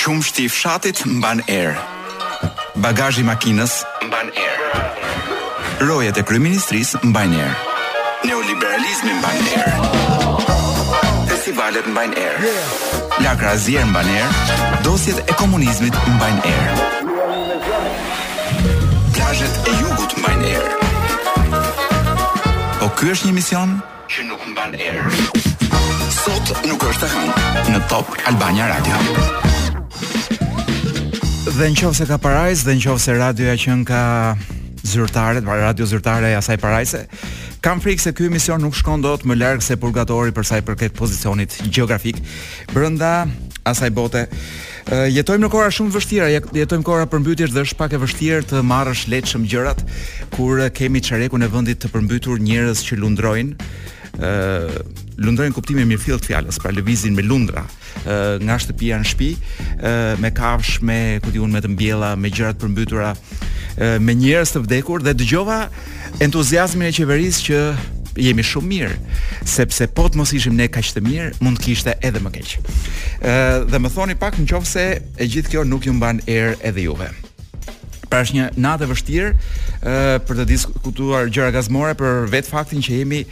Qumështi i fshatit mban erë. Bagazhi i makinës mban erë. Rojet e kryeministrisë mbajnë erë. Neoliberalizmi mban erë. Festivalet mbajnë erë. Lakra e zier mban erë. Dosjet e komunizmit mbajnë erë. Plazhet e jugut mbajnë erë. Po ky është një mision? që nuk mban erë. Sot nuk është e hënë në Top Albania Radio. Dhe në qoftë se ka parajsë Dhe në qoftë se radioja qenka zyrtare, pra radio zyrtare e asaj parajse Kam frikë se ky emision nuk shkon dot më larg se purgatori përsa i përket pozicionit gjeografik brenda asaj bote Jetojmë në kohëra shumë të vështira, jetojmë kohëra përmbytjesh dhe është pak e vështirë të marrësh lehtshëm gjërat kur kemi çerekun e vendit të përmbytur njerëz që lundrojnë, ë lundrojnë kuptimin e mirëfilltë të fjalës, pra lëvizin me lundra, ë nga shtëpia në shtëpi, ë me kafshë, me ku di unë me të mbjella, me gjëra të përmbytura, ë me njerëz të vdekur dhe dëgjova Entuziazmin e qeverisë që jemi shumë mirë, sepse po të mos ishim ne kaq të mirë, mund të kishte edhe më keq. Ë dhe më thoni pak nëse e gjithë kjo nuk ju mban erë edhe juve. Pra është një natë e vështirë ë për të diskutuar gjëra gazmore për vetë faktin që jemi e,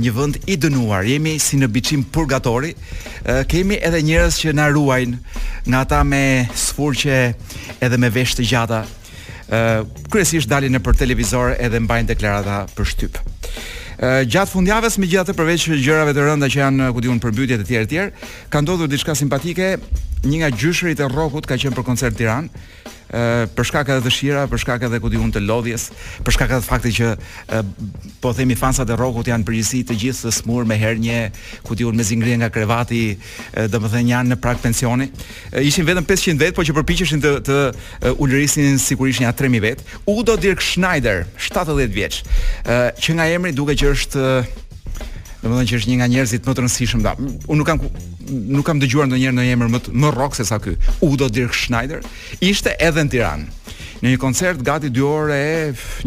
një vend i dënuar, jemi si një biçim purgatori, e, kemi edhe njerëz që na ruajnë nga ata me sfurqe edhe me veshë të gjata ë kryesisht dalin nëpër televizor edhe mbajnë deklarata për shtyp. Ë gjatë fundjavës megjithatë përveç gjërave të rënda që janë ku di unë përmbytje të tjera të tjera, ka ndodhur diçka simpatike, një nga gjyshërit e rokut ka qenë për koncert në Tiranë, ë për shkak edhe të shirave, për shkak edhe ku di unë të lodhjes, për shkak edhe të faktit që ë, po themi fansat e rokut janë në përgjithësi të gjithë të sëmurë me hernie, ku di unë mezi ngrihen nga krevati, domethënë janë në prag pensioni. Ishin vetëm 500 vetë, por që përpiqeshin të të ulërisnin sikur ishin nja 3000 vetë. Udo Dirkschneider, 70 vjeç, që nga emri duket që është domethënë që është një nga njerëzit më të rëndësishëm ta. Unë nuk kam nuk kam dëgjuar ndonjëherë ndonjë emër më më rock sesa ky. Udo Dirkschneider, Ishte edhe në Tiranë. Në një koncert gati 2 orë e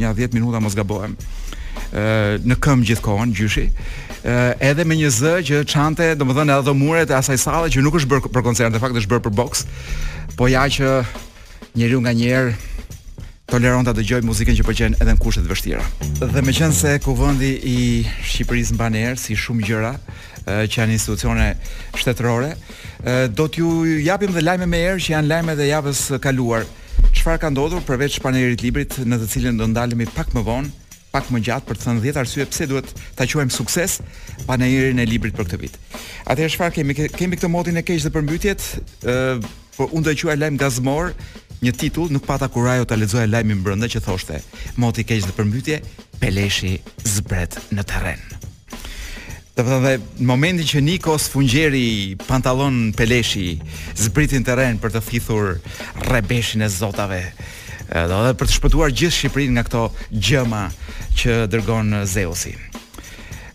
nja 10 minuta mos gabohem. Ë në këmbë gjithë kohën gjyshi. Ë edhe me një zë që çante, domethënë edhe ato muret e asaj salle që nuk është bërë për koncert, në fakt është bërë për boks. Po ja që njeriu nganjëherë toleron ta dëgjojë muzikën që pëlqen edhe në kushte të vështira. Dhe meqenëse kuvendi i Shqipërisë mban erë si shumë gjëra, që janë institucione shtetërore. Do t'ju japim dhe lajme me erë që janë lajme të javës kaluar. Çfarë ka ndodhur përveç panairit librit në të cilin do ndalemi pak më vonë, pak më gjatë për të thënë 10 arsye pse duhet ta quajmë sukses panairin e librit për këtë vit. Atëherë çfarë kemi? Kemi këtë motin e keq dhe përmbytjet, ë po unë do ta quaj lajm gazmor, një titull nuk pata kurajo ta lexoja lajmin brenda që thoshte moti i keq dhe përmbytje, Peleshi zbret në terren. Domethënë në momentin që Niko Sfungjeri pantallon Peleshi zbret në terren për të thithur rrebeshin e zotave. Dhe për të shpëtuar gjithë Shqipërinë nga këto gjëma që dërgon Zeusi.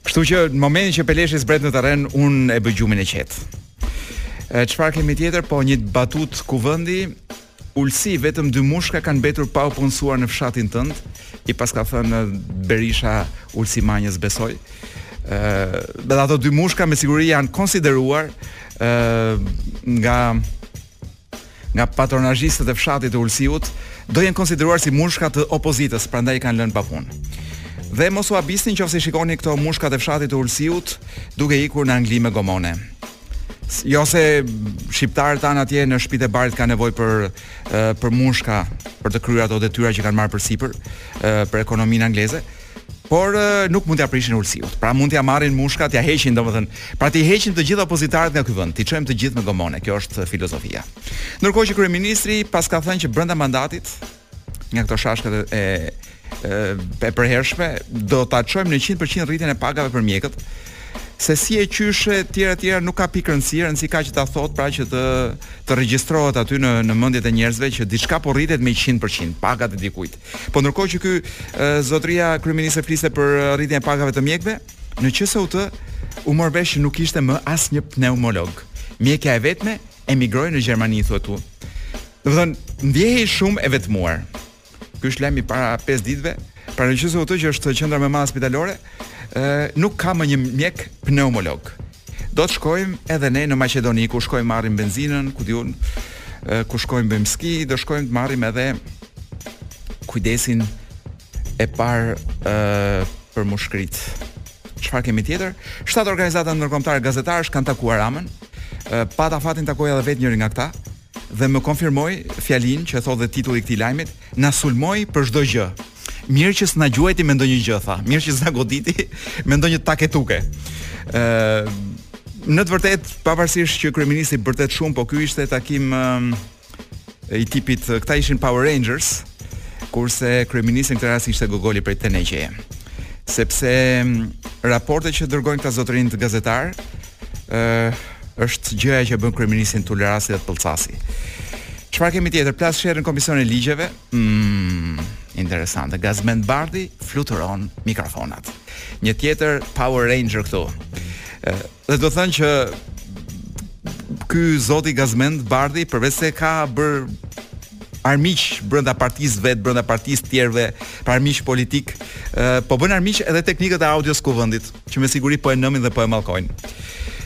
Kështu që në momentin që Peleshi zbret në terren, unë e bëj gjumin e qetë. Çfarë kemi tjetër? Po një batutë kuvendi Ulsi, vetëm dy mushka kanë mbetur pa u punësuar në fshatin tënd, i paska thënë Berisha Ulsi Manjës besoj. Ë, dhe ato dy mushka me siguri janë konsideruar ë nga nga patronazhistët e fshatit të Ulsiut, do jenë konsideruar si mushka të opozitës, prandaj i kanë lënë pa punë. Dhe mos u habisni nëse shikoni këto mushkat e fshatit të Ulsiut duke ikur në Angli me gomone. Jo se shqiptarët tanë atje në shtëpitë e barit kanë nevojë për për mushka për të kryer ato detyra që kanë marrë përsipër për ekonominë angleze por nuk mund t'ia prishin Ulsiut. Pra mund t'ia marrin mushkat, t'ia heqin domethënë, pra t'i heqin të gjithë opozitarët nga ky vend, t'i çojmë të gjithë me gomone. Kjo është filozofia. Ndërkohë që kryeministri paska thënë që brenda mandatit nga këto shashkat e e, e përhershme do ta çojmë në 100% rritjen e pagave për mjekët se si e qysh e tjera e tjera nuk ka pikë rëndësi, rëndësi ka që ta thotë pra që të të regjistrohet aty në në mendjet e njerëzve që diçka po rritet me 100% pagat e dikujt. Po ndërkohë që ky zotria kryeministër fliste për rritjen e pagave të mjekëve, në QSUT u mor vesh që nuk ishte më asnjë pneumolog. Mjekja e vetme emigroi në Gjermani thotë Domethënë, ndjehej shumë e vetmuar. Ky është lajmi para 5 ditëve. Pra në QSUT që është qendra më e madhe spitalore, ë nuk ka më një mjek pneumolog. Do të shkojmë edhe ne në Maqedoni ku shkojmë marrim benzinën, ku diun, ku shkojmë bëjmë ski, do shkojmë të marrim edhe kujdesin e parë ë për mushkëritë. Çfarë kemi tjetër? Shtatë organizata ndërkombëtare gazetarësh kanë takuar Ramën. Pata fatin ta takoj edhe vetë njërin nga këta. Dhe më konfirmoi fjalinë që e thotë dhe titulli i këtij lajmit, na sulmoi për çdo gjë. Mirë që s'na gjuajti me ndonjë gjë, tha. Mirë që s'na goditi me ndonjë taketuke. Ë në të vërtetë, pavarësisht që kryeministri bërtet shumë, po ky ishte takim i tipit, këta ishin Power Rangers, kurse kryeministri në këtë rast ishte Gogoli prej Teneqeje. Sepse raportet që dërgojnë këta zotërinj te gazeta, është gjëja që bën kryeministrin t'ulërasi dhe të pëllcasi. Çfarë kemi tjetër? Plas sherr në komisionin e ligjeve. Mm, interesante. Gazmend Bardhi fluturon mikrofonat. Një tjetër Power Ranger këtu. Dhe do thënë që ky zoti Gazmend Bardhi përveç se ka bër armiq brenda partisë vet, brenda partisë tjerëve, pa armiq politikë, uh, po bën armiq edhe teknikët e audios së kuvendit, që me siguri po e nëmin dhe po e mallkojnë.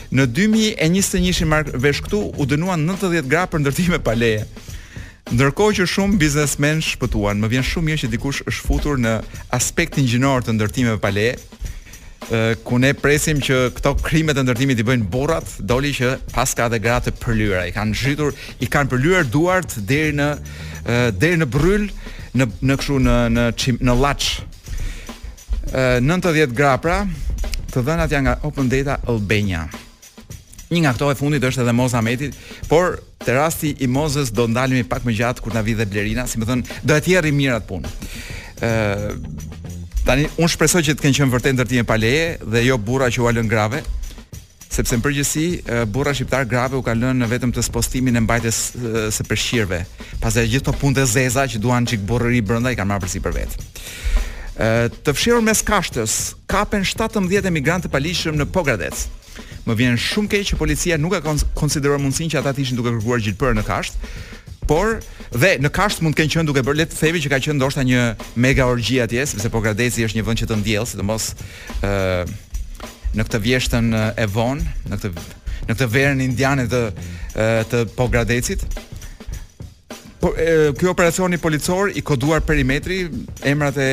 Në 2021-shin marr vesh këtu u dënuan 90 gra për ndërtime pa leje. Ndërkohë që shumë biznesmenë shpëtuan, më vjen shumë mirë që dikush është futur në aspektin gjinor të ndërtimeve pa leje. ku ne presim që këto krimet e ndërtimit i bëjnë burrat, doli që paska edhe gra të përlyera, i kanë zhytur, i kanë përlyer duart deri në deri në bryl në në kështu në në çim, në llaç. 90 gra pra, të dhënat janë nga Open Data Albania. Një nga këto e fundit është edhe Moza Ahmeti, por te rasti i Mozës do ndalemi pak më gjatë kur t'na vijë dhe Blerina, siç më thonë, do e tjerrim mirë atë punë. Ë tani un shpresoj që të kenë qenë vërtet ndërtime pa leje dhe jo burra që ua lënë grave, sepse në përgjithësi burrat shqiptarë grave u kanë lënë vetëm spostimin e mbajtjes së peshqirëve. Pastaj gjithë këto punë të zeza që duan çik burrëri brenda i kanë marrë përsipër vet. Ë të fshehur mes kashtës, kapen 17 emigrantë të paligjshëm në Pogradec. Më vjen shumë keq që policia nuk e ka konsideruar mundësinë që ata të ishin duke kërkuar gjilpërë në kasht, por dhe në kashtë mund të kenë qenë duke bërë le të themi që ka qenë ndoshta një mega orgji atje, sepse Pogradeci është një vend që të ndjell, sidomos ë në këtë vjeshtën e vonë, në këtë në këtë verën indiane të të Pogradecit. Po ky operacioni policor i koduar perimetri, emrat e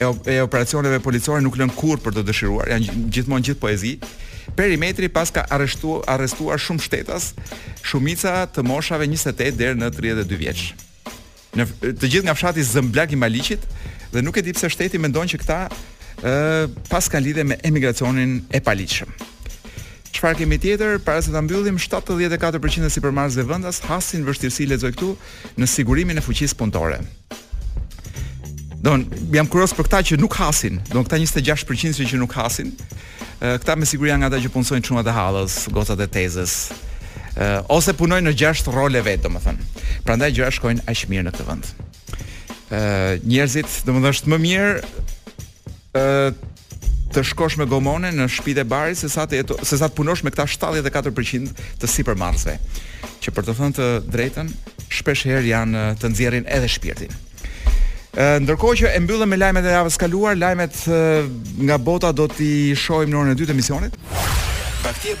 e e operacioneve policore nuk lënë kurrë për të dëshiruar, janë gjithmonë gjithë poezi. Perimetri paska arrestuar arrestuar shumë shtetas, shumica të moshave 28 deri në 32 vjeç. Ë të gjithë nga fshati Zëmblak i Maliqit dhe nuk e di pse shteti mendon që këta ë paskan lidhje me emigracionin e paligjshëm. Çfarë kemi tjetër? Para se ta mbyllim, 74% e sipërmarrësve vendas hasin vështirësi lexoj këtu në sigurimin e fuqisë punëtore. Don, jam kurioz për këta që nuk hasin. Don këta 26% që nuk hasin. Këta me siguri janë nga ata që punësojnë çunat e hallës, gocat e tezës. Ose punojnë në gjashtë role vetë, domethënë. Prandaj gjërat shkojnë aq mirë në këtë vend. Ë njerëzit, domethënë është më mirë ë të shkosh me gomone në shtëpitë e barit se sa të jeto, se sa të punosh me këta 74% të sipërmarrësve. Që për të thënë të drejtën, shpesh herë janë të nxjerrin edhe shpirtin. Ë ndërkohë që e mbyllëm me lajmet e javës së kaluar, lajmet nga bota do t'i shohim në orën e dytë të emisionit. Partia e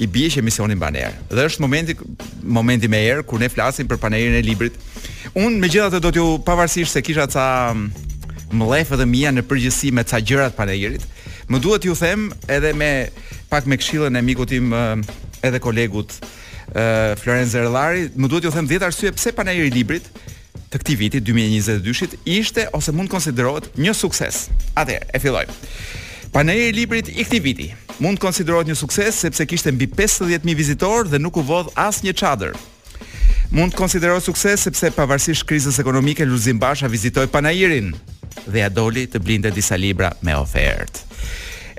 i bie që emisioni mban erë. Dhe është momenti momenti me erë kur ne flasim për panairin e librit. Unë megjithatë do t'ju pavarësisht se kisha ca mllefe të mia në përgjithësi me ca gjëra të panairit. Më duhet t'ju them edhe me pak me këshillën e mikut tim edhe kolegut ë Florenc Zerllari, më duhet t'ju them 10 arsye pse panairi i librit të këtij viti dy mijë e njëzet e dyshit ishte ose mund të konsiderohet një sukses. Atëherë, e fillojmë. Panairi i librit i këtij viti mund të konsiderohet një sukses sepse kishte mbi 50000 vizitorë dhe nuk u vodh asnjë çadër. Mund të konsiderohet sukses sepse pavarësisht krizës ekonomike Lulzim Basha vizitoi Panairin dhe ia doli të blinte disa libra me ofertë.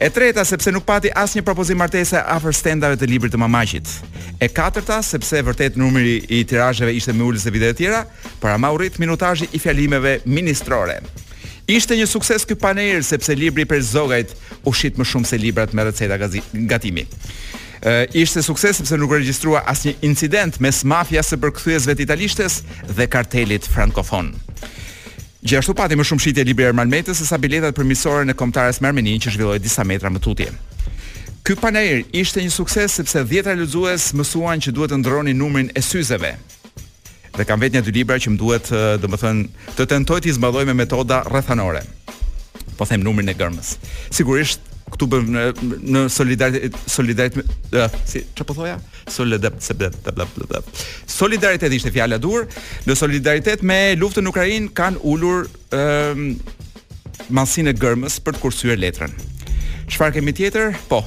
E treta, sepse nuk pati asnjë propozim martese afër stendave të librit të Mamaqit. E katërta, sepse vërtet numri i tirazheve ishte më i ulët se vitet e tjera, por ama u rrit minutazhi i fjalimeve ministrore. Ishte një sukses ky panair sepse libri i Preç Zogajt u shit më shumë se librat me receta gatimi. Ë ishte sukses sepse nuk u regjistrua asnjë incident mes mafias së përkthyesve të italishtes dhe kartelit frankofon. Gjithashtu pati më shumë shitje libri i Ermal Metës se sa biletat për miqësoren e Kombëtares me Armeninë që zhvillohej disa metra më tutje. Ky panair ishte një sukses sepse dhjetra lexues mësuan që duhet të ndërronin numrin e syzeve. Dhe kam vetë nja dy libra që më duhet, domethënë, të tentoj t'i zmadhoj me metoda rrethanore. Po them numrin e gërmës. Sigurisht, këtu bëhet në solidaritet solidaritet si çfarë po thoja? Solidaritet ishte fjala e duhur. Në solidaritet me luftën në Ukrainë kanë ulur ë ehm, madhësinë e gërmës për të kursyer letrën. Çfarë kemi tjetër? Po.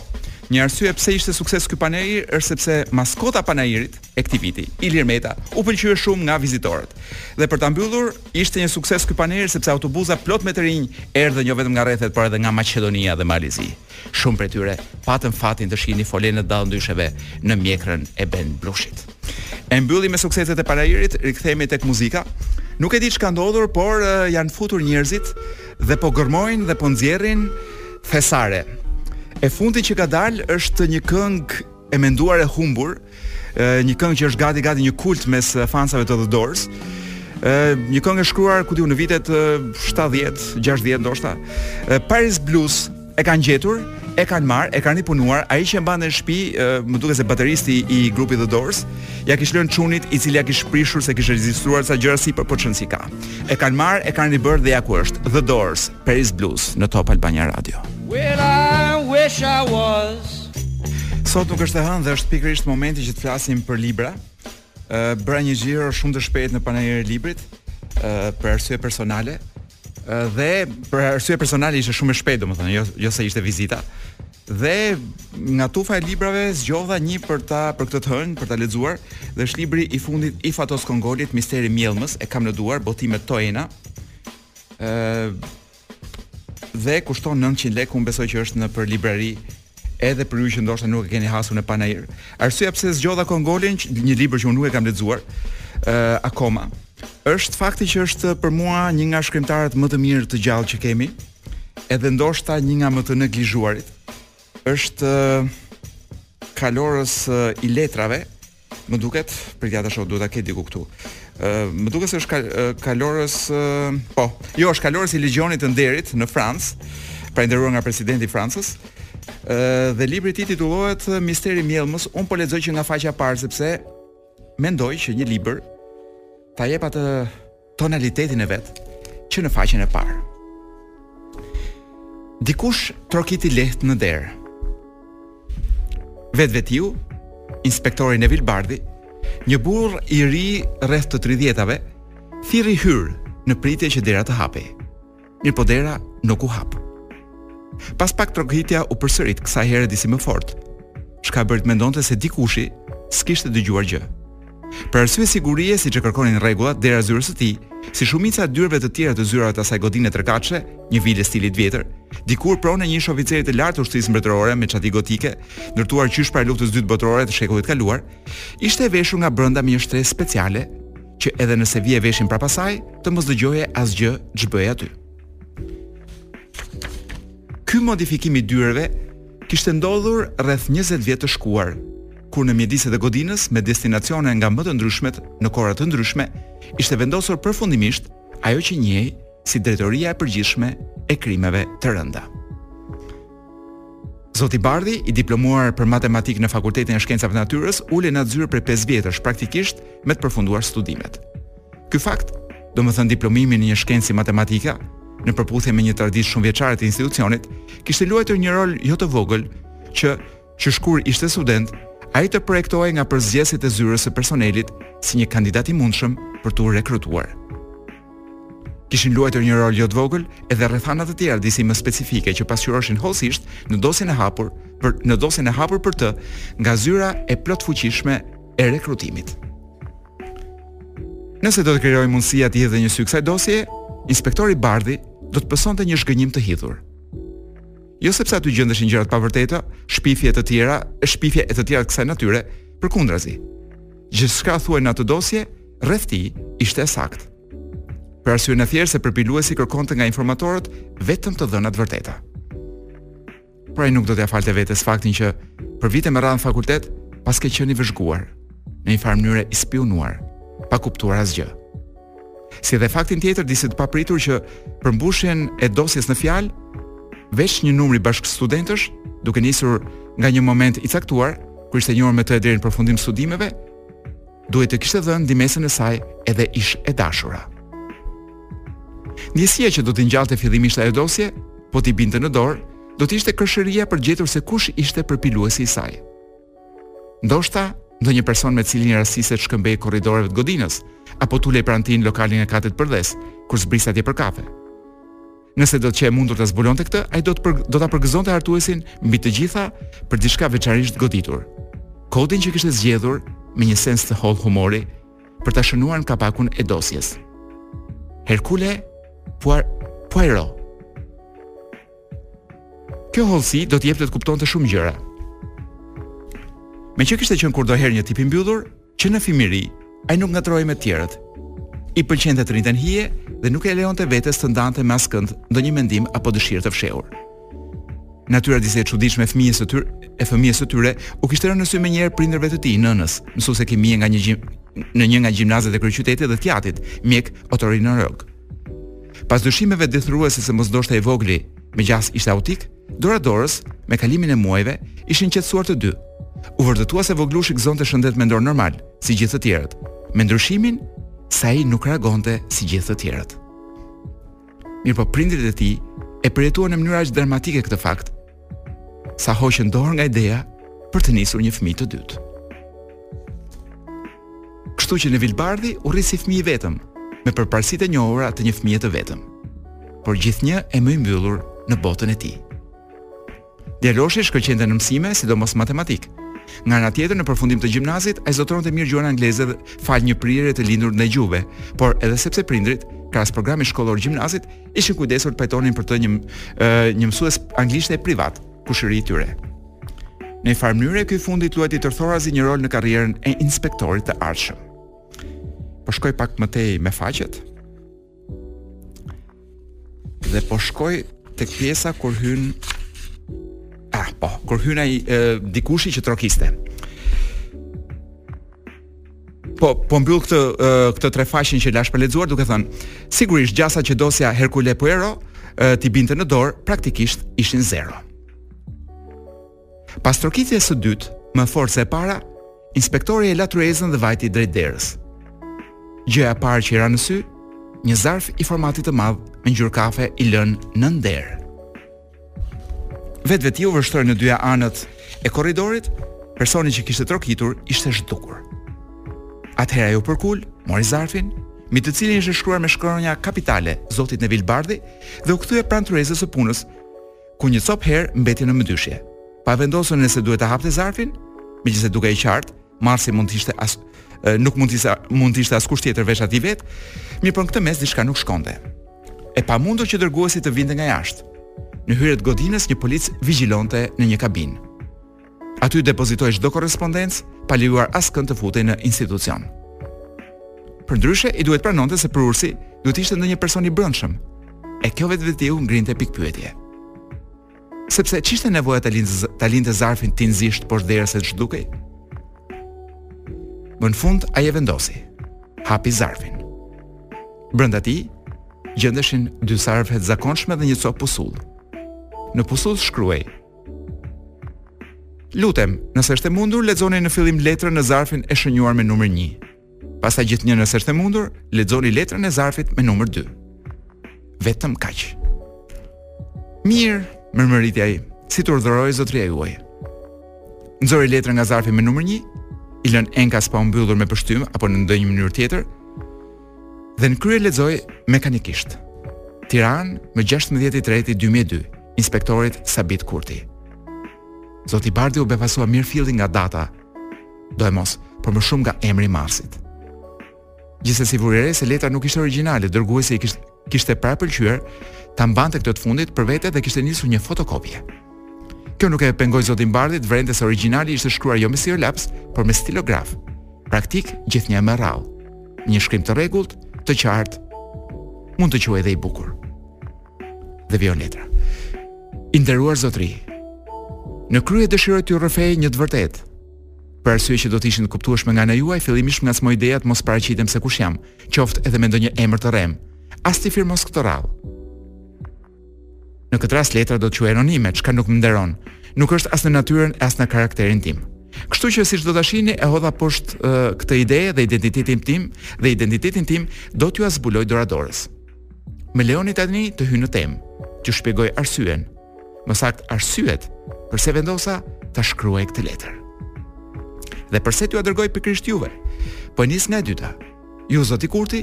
Një arsye pse ishte sukses ky panair është sepse maskota e panairit e këtij viti, Ilir Meta, u pëlqye shumë nga vizitorët. Dhe për ta mbyllur, ishte një sukses ky panair sepse autobuza plot me të rinj erdhën jo vetëm nga rrethet, por edhe nga Maqedonia dhe Mali i Zi. Shumë prej tyre patën fatin të shihnin folenë e dallëndysheve në mjekrën e Ben Blushit. E mbyllim me sukseset e Panairit, rikthehemi tek muzika. Nuk e di ç'ka ndodhur, por uh, janë futur njerëzit dhe po gërmojnë dhe po nxjerrin thesare. E fundi që ka dalë është një këngë e menduar e humbur, një këngë që është gati gati një kult mes fansave të The Doors. Një këngë e shkruar ku di unë në vitet 70, 60 ndoshta. Paris Blues e kanë gjetur, e kanë marrë, e kanë punuar, ai që e mbante në shpi, më duket se bateristi i grupit The Doors, ia kish lënë çunit i cili ia kish prishur se kish regjistruar ca gjëra sipër, po s'e njifka. E kanë marrë, e kanë ribërë dhe ja ku është. The Doors, Paris Blues në Top Albania Radio. Well, I wish I was. Sot nuk është e hënë dhe është pikërisht momenti që të flasim për libra. Ë bëra një xhiro shumë të shpejtë në panairin e librit, ë për arsye personale. Ë dhe për arsye personale ishte shumë e shpejtë, domethënë, jo jo se ishte vizita. Dhe nga tufa e librave zgjodha një për ta për këtë të hënë, për ta lexuar, dhe është libri i fundit i Fatos Kongolit, Misteri i Mjellmës, e kam në duar, botime Toena. ë dhe kushton 900 lekë, unë besoj që është nëpër librari edhe për ju që ndoshta nuk e keni hasur në panair. Arsyeja pse zgjodha Kongolin, një libër që unë nuk e kam lexuar ë akoma, është fakti që është për mua një nga shkrimtarët më të mirë të gjallë që kemi, edhe ndoshta një nga më të neglizhuarit. Është kalorës i letrave, Më duket, prit ta shoh, duhet ta ketë diku këtu. Ë, më duket se është kalorës, po. Jo, është kalorës i Legjionit të Nderit në Francë, pra i nderuar nga presidenti i Francës. Ë, dhe libri i tij titullohet Misteri i Mjellmës. Unë po lexoj që nga faqja e parë sepse mendoj që një libër ta jep atë tonalitetin e vet që në faqen e parë. Dikush trokiti lehtë në derë. Vetvetiu, inspektori Nevil Bardhi, një burr i ri rreth të 30-tave, thirri hyr në pritje që dera të hapej. Mirëpo dera nuk u hap. Pas pak trokitja u përsërit kësaj herë disi më fort. Çka e bëri të mendonte se dikushi s'kishte dëgjuar gjë. Për arsye sigurie, siç e kërkonin rregullat, dera e zyrës së tij, si shumica e dyerve të tjera të zyrave të asaj godine trekatëshe, një vilë e stilit të vjetër, dikur pronë e një ish-oficeri të lartë të ushtrisë mbretërore me çati gotike, ndërtuar qysh para luftës së dytë botërore të shekullit të kaluar, ishte e veshur nga brenda me një shtresë speciale, që edhe nëse vije veshin prapa saj, të mos dëgjoje asgjë ç'bëhej aty. Ky modifikim i dyerve kishte ndodhur rreth 20 vjet të shkuar, kur në mjediset e godinës me destinacione nga më të ndryshmet në kohëra të ndryshme, ishte vendosur përfundimisht ajo që njihej si drejtoria e përgjithshme e krimeve të rënda. Zoti Bardhi, i diplomuar për matematikë në Fakultetin e Shkencave të Natyrës, ulej në atë zyrë prej 5 vjetësh praktikisht me të përfunduar studimet. Ky fakt, domethënë diplomimi në një shkencë si matematika, në përputhje me një traditë shumëvjeçare të institucionit, kishte luajtur një rol jo të vogël që qysh kur ishte student, ai të projektohej nga përzgjedhësit e zyrës së personelit si një kandidat i mundshëm për t'u rekrutuar. kishin luajtur një rol jo të vogël edhe rrethana të tjera disi më specifike që pasqyroheshin hollësisht në dosjen e hapur për në dosjen e hapur për të nga zyra e plotfuqishme e rekrutimit. Nëse do t'i krijohej mundësia t'i hidhte një sy kësaj dosje, inspektori Bardhi do të pësonte një zhgënjim të hidhur. Jo sepse aty gjendeshin gjëra të pavërteta, shpifje të tjera, shpifje e të tjera të kësaj natyre, përkundrazi. Gjithçka thuhej në atë dosje rreth tij ishte e saktë. Për arsyen e thjeshtë se përpiluesi kërkonte nga informatorët vetëm të dhëna të vërteta. Por ai nuk do t'ia falte vetes faktin që për vite me radhë në fakultet paskej qenë vëzhguar, në njëfarë mënyre i spionuar, pa kuptuar asgjë. Si dhe faktin tjetër disi të papritur që për mbushjen e dosjes në fjalë veç një numri bashkëstudentësh, duke nisur nga një moment i caktuar, kur ishte njohur me të e deri në përfundim të studimeve, duhej të kishte dhënë ndihmesën e saj edhe ish e dashura. Ndjesia që do t'i ngjallte fillimisht ajo dosje, po t'i binte në dorë, do të ishte kërshëria për të gjetur se kush ishte përpiluesi i saj. Ndoshta, ndonjë person me të cilin i rastiste të shkëmbehej korridoreve të godinës, apo të ulej pranë tij në lokalin e katit përdhes, kur zbriste atje për kafe. Nëse do të qe e mundur ta zbulonte këtë, ai do të për, do ta përgëzonte hartuesin mbi të gjitha për diçka veçanërisht të goditur. Kodin që kishte zgjedhur me një sens të hollë humori për ta shënuar në kapakun e dosjes. Herkule Poirot. Kjo hollësi do t'i jepte të kuptonte shumë gjëra. Meqë kishte qenë kurdoherë një tip i mbyllur, që në fëmijëri, ai nuk ngatërrohej me të tjerët. I pëlqente të rrinte në hije dhe nuk e lejonte vetes të ndante me askënd ndonjë mendim apo dëshirë të fshehur. Natyra disi e çuditshme fëmijës së tyre, e fëmijës së tyre, u kishte rënë në sy menjëherë prindërve të tij, nënës, mësuese kimie nga një gjim, në një nga gjimnazet e kryeqytetit dhe të atit, mjek otorinolog. Pas dyshimeve tmerruese se mos ndoshta i vogli me gjasë ishte autik, dora-dorës, me kalimin e muajve, ishin qetësuar të dy. U vërtetua se voglushi gëzonte shëndet mendor normal, si gjithë të tjerët, me ndryshimin se ai nuk reagonte si gjithë të tjerët. Mirëpo prindërit e tij e përjetuan në mënyrë aq dramatike këtë fakt, sa hoqën dorë nga ideja për të nisur një fëmijë të dytë. Kështu që Nevil Bardhi u rrit si fëmijë i vetëm, me përparësitë e njohura të një fëmije të vetëm, por gjithnjë e më i mbyllur në botën e tij. Djaloshi shkëlqente në mësime, sidomos matematikë. Nga ana tjetër në përfundim të gjimnazit ai zotëronte mirë gjuhën angleze dhe falë një prirje të lindur ndaj gjuhëve, por edhe sepse prindërit, krahas programit shkollor gjimnazit, Ishin kujdesur të pajtonin për të një një mësues anglishte privat, kushëri i tyre. Në një farë mënyre ky i fundit luajti tërthorazi një rol në karrierën e inspektorit të ardhshëm. Po shkoj pak më tej me faqet. Dhe po shkoj tek pjesa kur hyn Ah, po, kur hyn ai dikushi që trokiste. Po, po mbyll këtë këtë tre faqen që lashë pa lexuar duke thënë, sigurisht gjasa që dosja Hercule Poirot t'i binte në dorë praktikisht ishin zero. Pas trokitjes së dytë, më fort se e para, inspektori e la tryezën dhe vajti drejt derës. Gjëja e parë që i ra në sy, një zarf i formatit të madh me ngjyrë kafe i lënë nën derë. Vetvetiu vështroi në të dyja anët e korridorit, personi që kishte trokitur ishte zhdukur. Atëherë ai u përkul, mori zarfin, mbi të cilin ishte shkruar me shkronja kapitale zotit Nevil Bardhi dhe u kthye pranë tryezës së punës, ku një copë herë mbeti në mëdyshje. Pa vendosur nëse duhet ta hapte zarfin, megjithëse dukej qartë, marrësi mund të ishte as nuk mund të ishte mund të ishte askush tjetër veç atij vetë, mirëpo në këtë mes diçka nuk shkonte. E pamundur që dërguesi të vinte nga jashtë. Në hyrje të godinës një polic vigjilonte në një kabinë. Aty depozitohej çdo korrespondencë, pa lejuar askënd të futej në institucion. Përndryshe, i duhej të pranonte se prurësi duhet të ishte ndonjë person i brendshëm. E kjo vetvetiu ngrinte pikëpyetje. Sepse ç'ishte nevoja ta linte ta linte zarfin tinzisht poshtë derës e të zhdukej? Më në fund ai e vendosi. Hapi zarfin. Brenda tij gjendeshin dy zarfe të zakonshme dhe një copë pusullë. Në pusullë shkruhej: Lutem, nëse është e mundur, lexoni në fillim letrën në zarfin e shënjuar me numrin 1. Pastaj gjithnjë nëse është e mundur, lexoni letrën e zarfit me numër 2. Vetëm kaq. Mirë, mërmëriti ai, si të urdhërojë zotëria juaj. Nxori letrën nga zarfi me numër 1, i lënë enkas pa u mbyllur me pështym apo në ndonjë mënyrë tjetër dhe në krye lexoi mekanikisht. Tiranë më 16.3.2002, inspektorit Sabit Kurti. Zoti Bardhi u befasua mirëfilli nga data Doemos, por më shumë nga emri i Marsit. Gjithsesi vuri re se letra nuk ishte origjinale, dërguesi i kishte kishte parapëlqyer ta mbante këtë të fundit për vete dhe kishte nisur një fotokopje. Kjo nuk e pengoi zotin Bardhi të vërente se origjinali ishte shkruar jo me stilolaps, por me stilograf. Praktikë gjithnjë më e rrallë. Një shkrim të rregullt, të qartë, mund të quhej edhe i bukur. Dhe vijon letra. I nderuar zotri. Në krye dëshiroj t'ju rrëfej një të vërtetë. Për arsye që do të ishin të kuptueshme nga ana juaj, fillimisht më ngacmoi ideja të mos paraqitem se kush jam, qoftë edhe me ndonjë emër të rrem. As t'i firmos këto radhë. Në këtë rast letra do të quhej anonime, çka nuk më nderon. Nuk është as në natyrën e as në karakterin tim. Kështu që siç do ta shihni e hodha poshtë uh, këtë ide dhe identitetin tim dhe identitetin tim do t'jua zbuloj dora-dorës. Më lejoni tani të hyj në temë, t'ju shpjegoj arsyen, më saktë arsyet përse vendosa ta shkruaj këtë letër. Dhe përse t'jua dërgoj pikërisht juve? Po e nis nga e dyta. Ju zoti Kurti,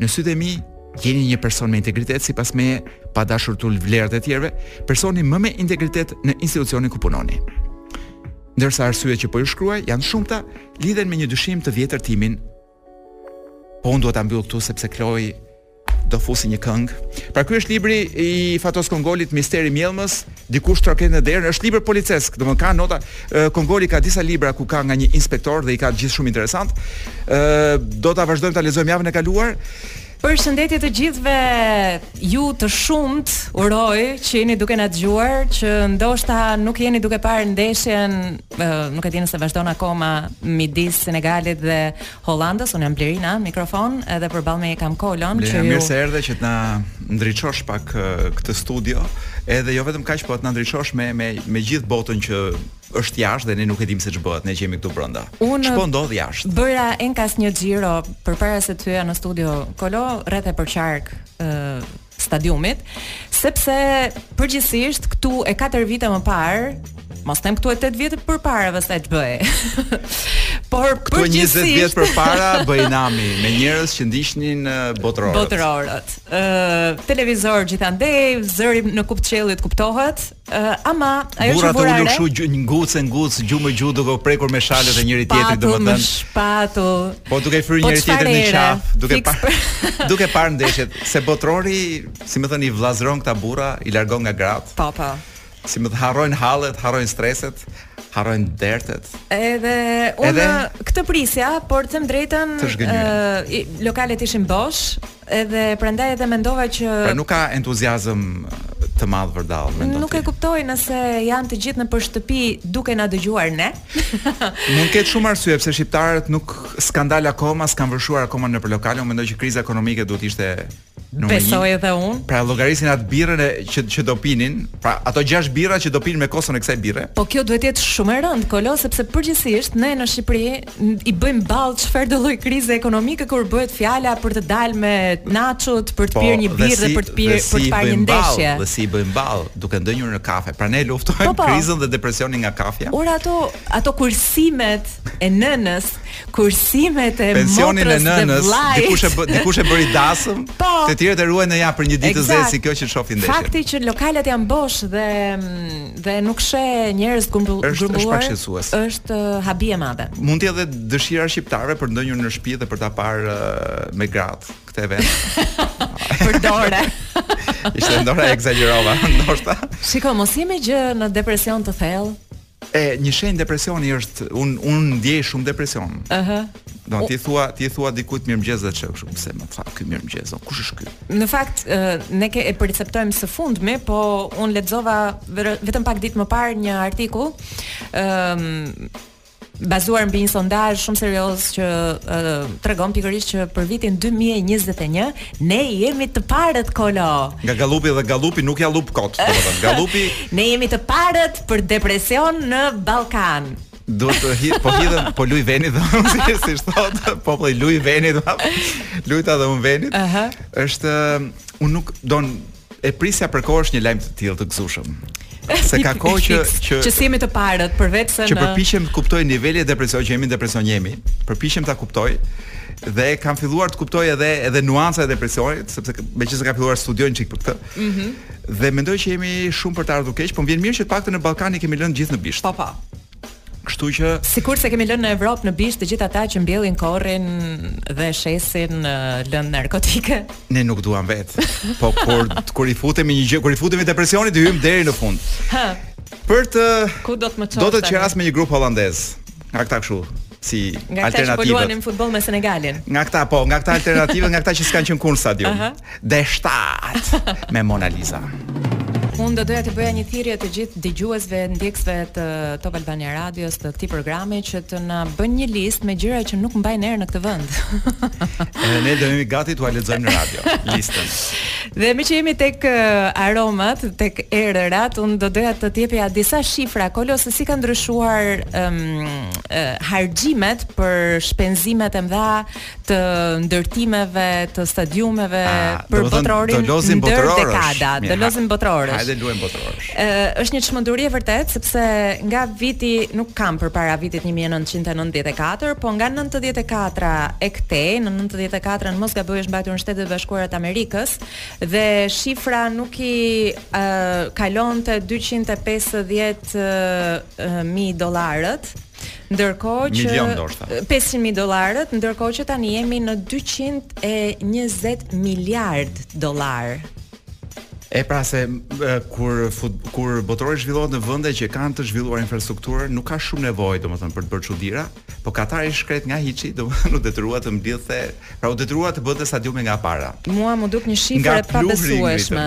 në sytë e mi jeni një person me integritet sipas meje, pa dashur t'ul vlerat e të tjerëve, personi më me integritet në institucionin ku punoni. Ndërsa arsyet që po ju shkruaj janë të shumta, lidhen me një dyshim të vjetër timin Po unë duhet ta mbyll këtu sepse Kloi do fusë një këngë. Pra ky është libri i Fatos Kongolit Misteri i Mjellmës, dikush troket në derën, është libër policesk, domethënë ka nota. Kongoli ka disa libra ku ka nga një inspektor dhe i ka të gjithë shumë interesantë. Ë do ta vazhdojmë ta lexojmë javën e kaluar. Përshëndetje të gjithëve ju të shumtë, uroj që jeni duke na dëgjuar, që ndoshta nuk jeni duke parë ndeshjen nuk e di nëse vazhdon akoma midis Senegalit dhe Hollandës, unë jam Blerina në mikrofon, edhe përballë meje kam Klon. Blerina, ju... mirë se erdhe që të na ndriçosh pak këtë studio, edhe jo vetëm kaq, po të na ndriçosh me, me, me gjithë botën që është jashtë dhe ne nuk e dimë se ç'bëhet, ne që jemi këtu brenda. Ç'po ndodh jashtë? Bëra enkas një xhiro përpara se të hyja në studio, Klo, rreth e përqark, ë stadiumit, sepse përgjithësisht këtu e katër vite më parë, mos them këtu e 8 vjet përpara se ç'bëhej. Por këtu e 20 vjet përpara bëhej nami me njerëz që ndiqnin botërorët. Botërorët. Ë uh, televizor gjithandej, zëri në kupë të qiellit kuptohet, Uh, ama ajo që vura re. Burrat ulur ngucë e ngucë, gju më gju duke u prekur me shalët e njëri-tjetrit domethënë. Shpatu. Po duke i fryrë po njëri-tjetrit në qafë, duke pa, duke parë ndeshjet se botërori, si me thënë i vëllazëron këta burra, i largon nga gratë. Po po. Sikur harrojnë hallet, harrojnë streset, harrojnë dertet. Edhe unë këtë prisja, por të them të drejtën, uh, lokalet ishin bosh, Edhe prandaj edhe mendova që Pra nuk ka entuziazëm të madh vërdall mendoj. Nuk e kuptoj nëse janë të gjithë nëpër shtëpi duke na dëgjuar ne. Mund të ketë shumë arsye pse shqiptarët nuk s'kan dal akoma, s'kan vërshuar akoma nëpër lokale, unë mendoj që kriza ekonomike duhet të ishte numër 1. Besoj edhe unë. Pra llogarisin atë birrën që që do pinin, pra ato 6 birra që do pinin me koston e kësaj birre. Po kjo duhet të jetë shumë e rëndë, Kolo, sepse përgjithsisht ne në Shqipëri i bëjmë ballë çfarëdo lloj krize ekonomike kur bëhet fjala për të dalë me naçut, për të po, pirë një birrë dhe, si, për të pirë si për të parë një ndeshje. Dhe si i bëjmë ballë duke ndënjur në kafe. Pra ne luftojmë po, po. krizën dhe depresionin nga kafja. Pra ato ato kursimet e nënës, kursimet e pensionin e nënës, dikush e bë, dikush e bëri dasëm, po, të tjerët e ruajnë ja për një ditë të zezë si kjo që shohim ndeshjen. Fakti që lokalet janë bosh dhe mm, dhe nuk she njerëz të grumbulluar është është pak shqetësues. Është uh, habi e madhe. Mund të jetë edhe dëshira e shqiptarëve për të ndënjur në shtëpi dhe për ta parë uh, me gratë këtë event. për dore. Ishte ndonjë e ekzagjerova, ndoshta. Shiko, mos jemi gjë në depresion të thellë. E një shenjë depresioni është un un ndjej shumë depresion. Ëh. Uh -huh. Do ti thua, ti thua dikujt mirëmëngjes dhe ç'e kështu, pse më tha ky mirëmëngjes, o kush është ky? Në fakt, ne ke e perceptojmë së fundmi, po un lexova vetëm pak ditë më parë një artikull, ëm bazuar mbi një sondazh shumë serioz që uh, tregon pikërisht që për vitin 2021 ne jemi të parët Kolo. Nga Gallupi dhe Gallupi nuk ja fut kot, domethënë Gallupi. ne jemi të parët për depresion në Ballkan. Duhet të hi, po hidhen, po luj venit dhe unë si, si thotë populli luj venit, vap, lujta dhe unë venit. Aha. Është, unë nuk do e prisja prej kohësh një lajm të tillë të gëzushëm. Se ka kohë që që që s'jemi të parët, përveç se që unë përpiqem të kuptoj nivelin e depresionit që jemi në depresion jemi. Përpiqem ta kuptoj dhe kam filluar të kuptoj edhe edhe nuancat e depresionit, sepse meqenëse kam filluar studioj një çik për këtë. Mhm. Dhe mendoj që jemi shumë për të ardhur keq, po më vjen mirë që të paktën në Ballkan i kemi lënë gjithë në bisht. Po po. Kështu që sikurse kemi lënë në Evropë në bisht të gjithë ata që mbjellin korrin dhe shesin lëndë narkotike. Ne nuk duam vetë. Po kur kur i futemi një gjë, kur i futemi depresionit i hyjmë deri në fund. Hë. Për të Ku do të më çosh? Do të qeras me një grup holandez. Nga këta kështu. si nga alternativë. Nga këta që luanin futboll me Senegalin. Nga këta po, nga këta alternativë, nga këta që s'kanë qenë kurrë në stadium. Uh -huh. Deshtat me Mona Lisa. Unë do doja të bëja një thirrje të gjithë dëgjuesve, ndjekësve të Top Albania Radios të këtij programi që të na bëjnë një listë me gjëra që nuk mbajnë erë në këtë vend. Edhe ne do jemi gati t'ua lexojmë në radio listën. Dhe me që jemi tek eh, aromat, tek erërat, unë do doja të të jepja disa shifra Kolo se si kanë ndryshuar um, harxhimet për shpenzimet e mëdha të ndërtimeve të stadiumeve A, ah, për botërorin ndër dekada, do lozim botërorësh. Hajde luajm botërorësh. Ë është një çmenduri e vërtet sepse nga viti nuk kam përpara vitit 1994, po nga 94-a e këtej, në 94-ën mos gaboj është mbajtur në Shtetet e Bashkuara të Amerikës dhe shifra nuk i uh, kalonte 250 mijë dollarët. Ndërkohë që milion ndoshta. 500 mijë dollarët, ndërkohë që tani jemi në 220 miliard dollar. E pra se kur fut, kur botërori zhvillohet në vende që kanë të zhvilluar infrastrukturën, nuk ka shumë nevojë domethënë për të bërë çudira, po Katari i shkret nga hiçi, domethënë u detyrua të mblidhte, pra u detyrua të bënte stadiume nga e para. Mua më duket një shifër e pabesueshme.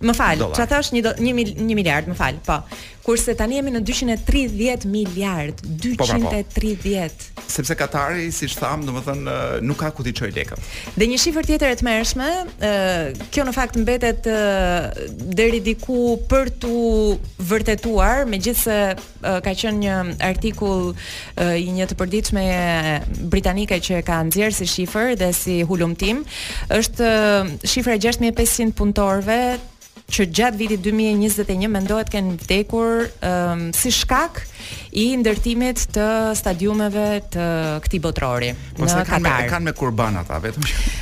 Më fal, Dollar. ça thash një do, një, mil, një miliard, më fal, po. Kurse tani jemi në 230 miliard, Po, pra, po. 230. Sepse Katari, siç thamë, domethënë ë, nuk ka ku t'i çojë lekët. Dhe një shifër tjetër e tmerrshme, ë, kjo në fakt mbetet ë, deri diku për t'u vërtetuar, megjithëse ka qenë një artikull i një të përditshme britanike që e ka nxjerr si shifër dhe si hulumtim, është shifra e 6500 punëtorëve që gjatë vitit 2021 mendohet të kenë vdekur um, si shkak i ndërtimit të stadiumeve të këtij botërori po në Katar. Kanë, kanë më kurban ata vetëm që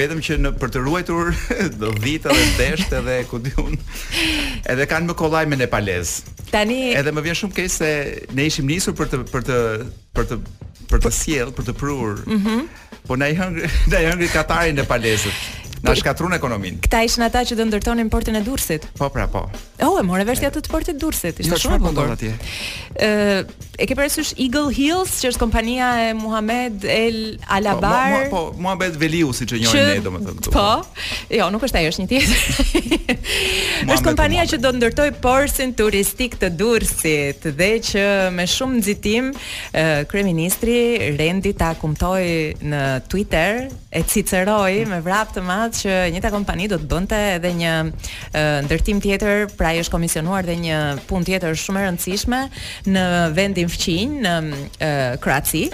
vetëm që në për të ruajtur dhitë dhe deshtë dhe ku di unë. E kanë më kollaj me nepalezë. Tani edhe më vjen shumë keq se ne ishim nisur për të për të për të për të sjell, për të prur. Mhm. Mm po na i hëngri, na i hëngri Katari nepalezët. Na shkatërruan ekonominë. Këta ishin ata që do ndërtonin portin e Durrësit. Po pra, po. Oh, e morë vesh atë të portit të Durrësit, ishte jo, shumë e bukur. Ëh, E ke parasysh Eagle Hills, që është kompania e Muhamed El Alabar? Po, po, po Muhamed Veliu siç e njohim ne domethënë këtu. Po. po. Jo, nuk është ai, është një tjetër. është kompania që do të ndërtojë portin turistik të Durrësit dhe që me shumë nxitim kryeministri rendi ta kumtoi në Twitter e ciceroi me vrap të madh që e njëjta kompani do të bënte edhe një ndërtim tjetër, pra i është komisionuar dhe një punë tjetër shumë e rëndësishme në vendin fqinj në Kroaci.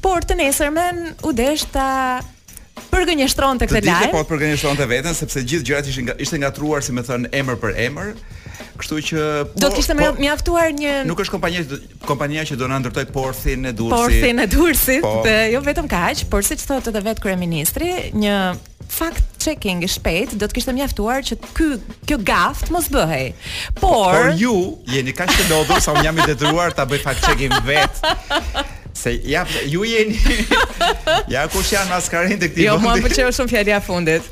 Por të nesërmen u desh ta përgënjeshtronte këtë lajm. Të përgënjeshtronte veten sepse gjithë gjërat ishin ishte ngatërruar si me thën emër për emër. Kështu që po, do të kishte po, mjaftuar një Nuk është kompania që kompania që do na ndërtojë porthin e Durrësit. Porthin e Durrësit, po, dhe jo vetëm kaq, por siç thotë edhe vet kryeministri, një fact checking i shpejt do të kishte mjaftuar që ky kjo gafë të mos bëhej. Por Por ju jeni kaq të lodhur sa unë jam i detyruar ta bëj fact checking vet. Se ja ju jeni Ja kush janë maskarenjtë e këtij jo, vendi. Jo, më pëlqeu shumë fjalia e fundit.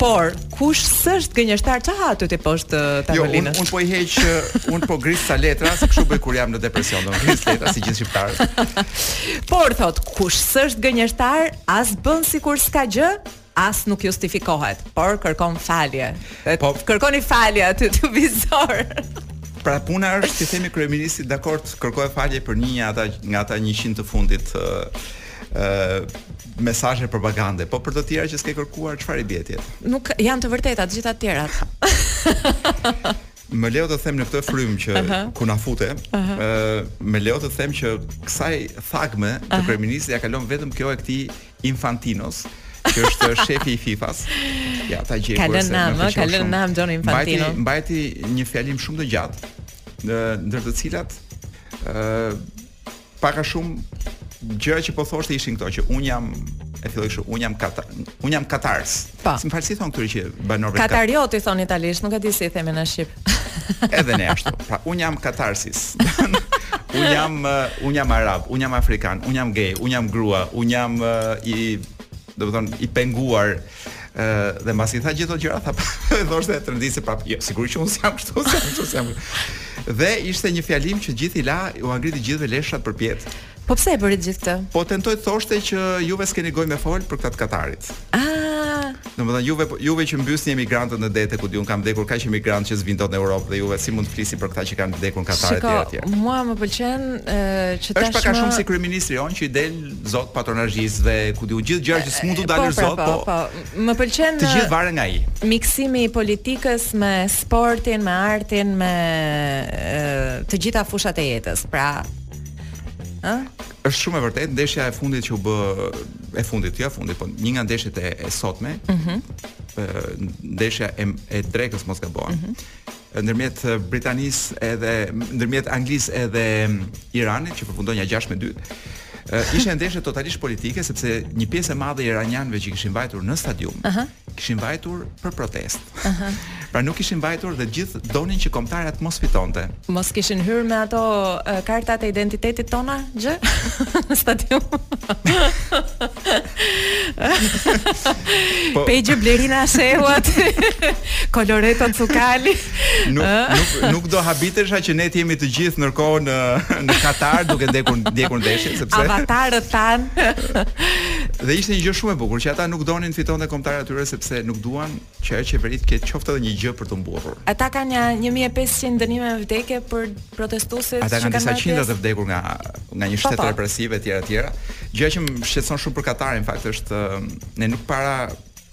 Por kush s'është gënjeshtar ça ha aty ti poshtë uh, tavolinës? Jo, un, un po i heq, uh, un po gris ca letra, se kështu bëj kur jam në depresion, po gris letra si gjithë shqiptarët. Por thot kush s'është gënjeshtar as bën sikur s'ka gjë, as nuk justifikohet, por kërkon falje. Po, kërkoni falje aty te vizori. Pra puna është t'i themi kryeministrit dakord kërkove falje për një nga ata nga ata 100 të fundit ë uh, mesazhe propagande, po për të tjera që s'ke kërkuar çfarë i bie atje Nuk janë të vërteta të gjitha të tjerat. Më lejo të them në këtë frymë që uh -huh. ku na fute, ë uh -huh. uh, më lejo të them që kësaj thagme të uh -huh. kryeministrit ja kalon vetëm kjo e këtij Infantinos, që është shefi i FIFA-s. Ja, ta gjej kurse. Kalon nam, ë, kalon nam Gianni Infantino. Mbajti, mbajti një fjalim shumë të gjatë, ndër të cilat ë uh, Pak a shumë gjëra që po thoshte ishin këto që un jam e filloi kështu, un jam Katar, un jam Katars. Po. Si më fal si thon këta banorëve Katar. Katarioti thon italisht, nuk e di si i themi në shqip. Edhe ne ashtu. Pra un jam Katarsis. un jam uh, un jam arab, un jam afrikan, un jam gay, un jam grua, un jam uh, i domethënë i penguar. Ë dhe mbasi i tha gjithë ato gjëra, tha e thoshte të ndihesh prapë. Jo, sigurisht që unë s'jam kështu, s'jam kështu, s'jam. kështu." Dhe ishte një fjalim që gjithë i la, ua ngriti gjithëve leshrat përpjetë. Po pse e bëri të gjithë këtë? Po tentoi të thoshte që juve s'keni gojë me fol për këta të Katarit. Ah, Domethënë juve po, juve që mbysni emigrantët në dete ku di un kanë vdekur kaq emigrantë që s'vin dot në Europë dhe juve si mund të flisni për këta që kanë vdekur në Katar etj shiko, etj. mua më pëlqen ë, që Është pak a tashmë shumë si kryeministri jonë që i del zot patronazhistëve dhe ku di un gjithë gjëra që s'mund të po, dalësh pra, zot, po, po. Po, më pëlqen të gjithë varen nga ai. Miksimi i politikës me sportin, me artin, me të gjitha fushat e jetës. Pra, ë? Është shumë e vërtetë ndeshja e fundit që u bë e fundit, jo e fundit, po një nga ndeshjet e, e sotme. Mhm. Mm ndeshja e, e drekës mos gaboj. Mm -hmm. ndërmjet Britanisë edhe ndërmjet Anglisë edhe Iranit që përfundoi nja 6 me 2. Ishte një ndeshje totalisht politike sepse një pjesë e madhe e iranianëve që kishin vajtur në stadium, uh -huh. kishin vajtur për protestë. Uh -huh. pra nuk kishin vajtur dhe të gjithë donin që kombëtarja të mos fitonte. Mos kishin hyrë me ato uh, kartat e identitetit tona gjë në stadium. Po- Pegjë Blerina Sheuat. Koloreto Cukali. Nuk nuk nuk do habitesha që ne të jemi të gjithë ndërkohë në në Katar duke ndekur ndjekur ndeshjen sepse avatarët tanë. dhe ishte një gjë shumë e bukur që ata nuk donin të fitonte kombëtarja e tyre sepse nuk duan Që ajo qeveri të ketë qoftë edhe një gjë për t'u mburrur. Ata kanë ja 1500 dënime me vdekje për protestuesit Ata kanë disa qindra të vdekur nga nga një po, shtet po. represiv etj etj. Gjëja që më shqetëson shumë për Katarin në fakt është ne nuk para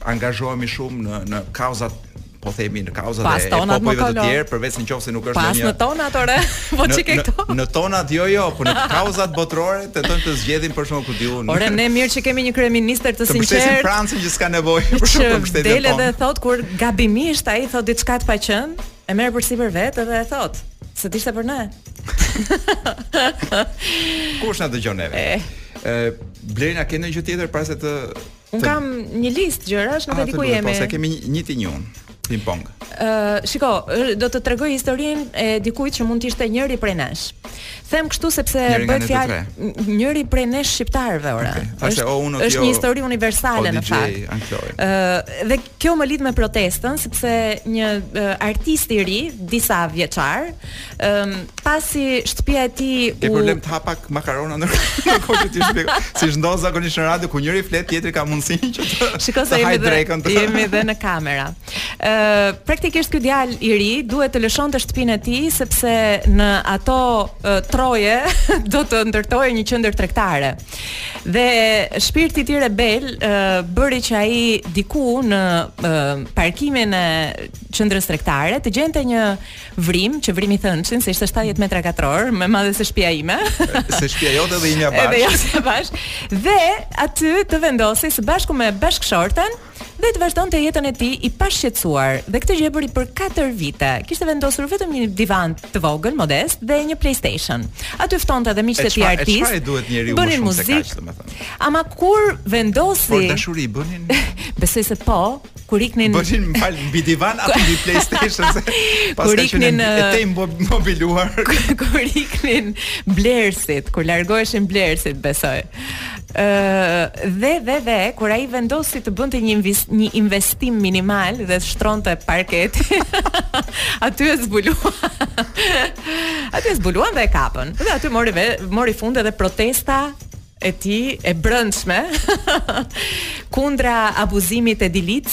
angazhohemi shumë në në kauzat po themi në kauzat pas e popujve të tjerë, përveç nëse nuk është në një As në tonat ore, po çike këto. Në tonat jo jo, po në kauzat botërore tentojmë të zgjedhim për shkak ku di unë. Ore ne mirë që kemi një kryeministër të, të sinqertë. Të mbështesim Francën që s'ka nevojë për shkak të mbështetjes. Del e thotë kur gabimisht ai thotë diçka të paqenë, e merr përsipër vetë dhe e thotë. Se ç'ishte për ne. Kush na dëgjon neve? Eh. Blerina ke ndonjë gjë tjetër para se të Un kam një listë gjërash, nuk e di ku jemi. Po se kemi një një ti njun. Ping pong. Ë, uh, shiko, do të tregoj historinë e dikujt që mund të ishte njëri prej nesh. Them kështu sepse bëhet fjalë njëri prej nesh shqiptarëve ore. Okay. Është, o, unë, është jo, një histori universale në fakt. Ë, uh, dhe kjo më lidh me protestën sepse një uh, artist i ri, disa vjeçar, Ëm pasi shtëpia e tij u Ke problem të ha pak makarona në në kohë që ti shpjegon. Siç ndodh zakonisht në radio ku njëri flet, tjetri ka mundësinë që të Shiko se të hajë jemi dhe, drekën. të- jemi dhe në kamera. Ë praktikisht ky djalë i ri duhet të lëshonte shtëpinë e tij sepse në ato ë, troje do të ndërtohej një qendër tregtare. Dhe shpirti i tij rebel ë, bëri që ai diku në ë, parkimin e qendrës tregtare të gjente një Vrimë, që vrimë i thënçin, se ishte 70 metra katrorë, më e madhe se shtëpia ime. se shtëpia jote dhe imja bashkë. Edhe jote bashkë. Dhe aty të vendosej së bashku me bashkëshorten dhe të vazhdonte jetën e tij i pashqetësuar. Dhe këtë gjë e bëri për 4 vite. Kishte vendosur vetëm një divan të vogël, modest dhe një PlayStation. Aty ftonte edhe miqtë e tij artistë. Çfarë i duhet njeriut më shumë se kaq, domethënë. Ama kur vendosi Por dashuri bënin? Besoj se po, kur iknin Bënin mbal mbi divan apo mbi PlayStation se pas ka qenë në... e tejmobiluar. kur iknin blerësit, kur largoheshin blerësit, besoj. Ë uh, dhe dhe dhe kur ai vendosi të bënte një një investim minimal dhe shtronte parket. aty e zbuluan. aty e zbuluan dhe e kapën. Dhe aty mori mori fund edhe protesta e tij e brendshme kundra abuzimit e dilic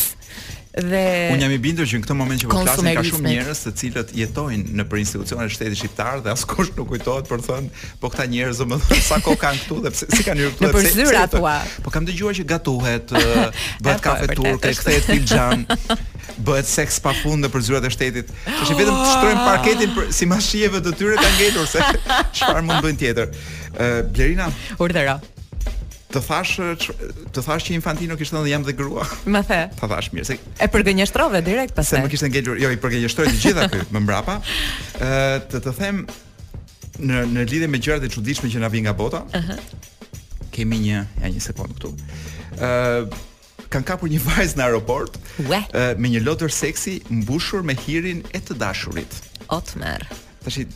dhe Unë jam i bindur që në këtë moment që po flasim ka shumë njerëz të cilët jetojnë nëpër institucione të shtetit shqiptar dhe askush nuk kujtohet për të thënë po këta njerëz sa kohë kanë këtu dhe pse si kanë hyrë këtu pse zyra thua po kam dëgjuar që gatuhet bëhet kafe turke kthehet filxhan bëhet seks pa fund nëpër zyrat e shtetit. Është vetëm të shtrojnë parketin përsëri mëshirave të tyre kanë ngelur se çfarë mund bëjnë tjetër. Ë Blerina. Urdhëro. Të thash të thash që Infantino kishte thënë jam dhe grua. Ma the. Ta thash mirë se e përgënjeshtrove direkt pastaj. Se më kishte ngelur, jo i përgënjeshtroj të gjitha këtu më mbrapa. Ë të të them në në lidhje me gjërat e çuditshme që na vijnë nga bota. Ëh. Uh -huh. Kemi një, ja një sekond këtu. Ëh kanë kapur një vajzë në aeroport Ue. me një lodër seksi mbushur me hirin e të dashurit. Otmer. Tashi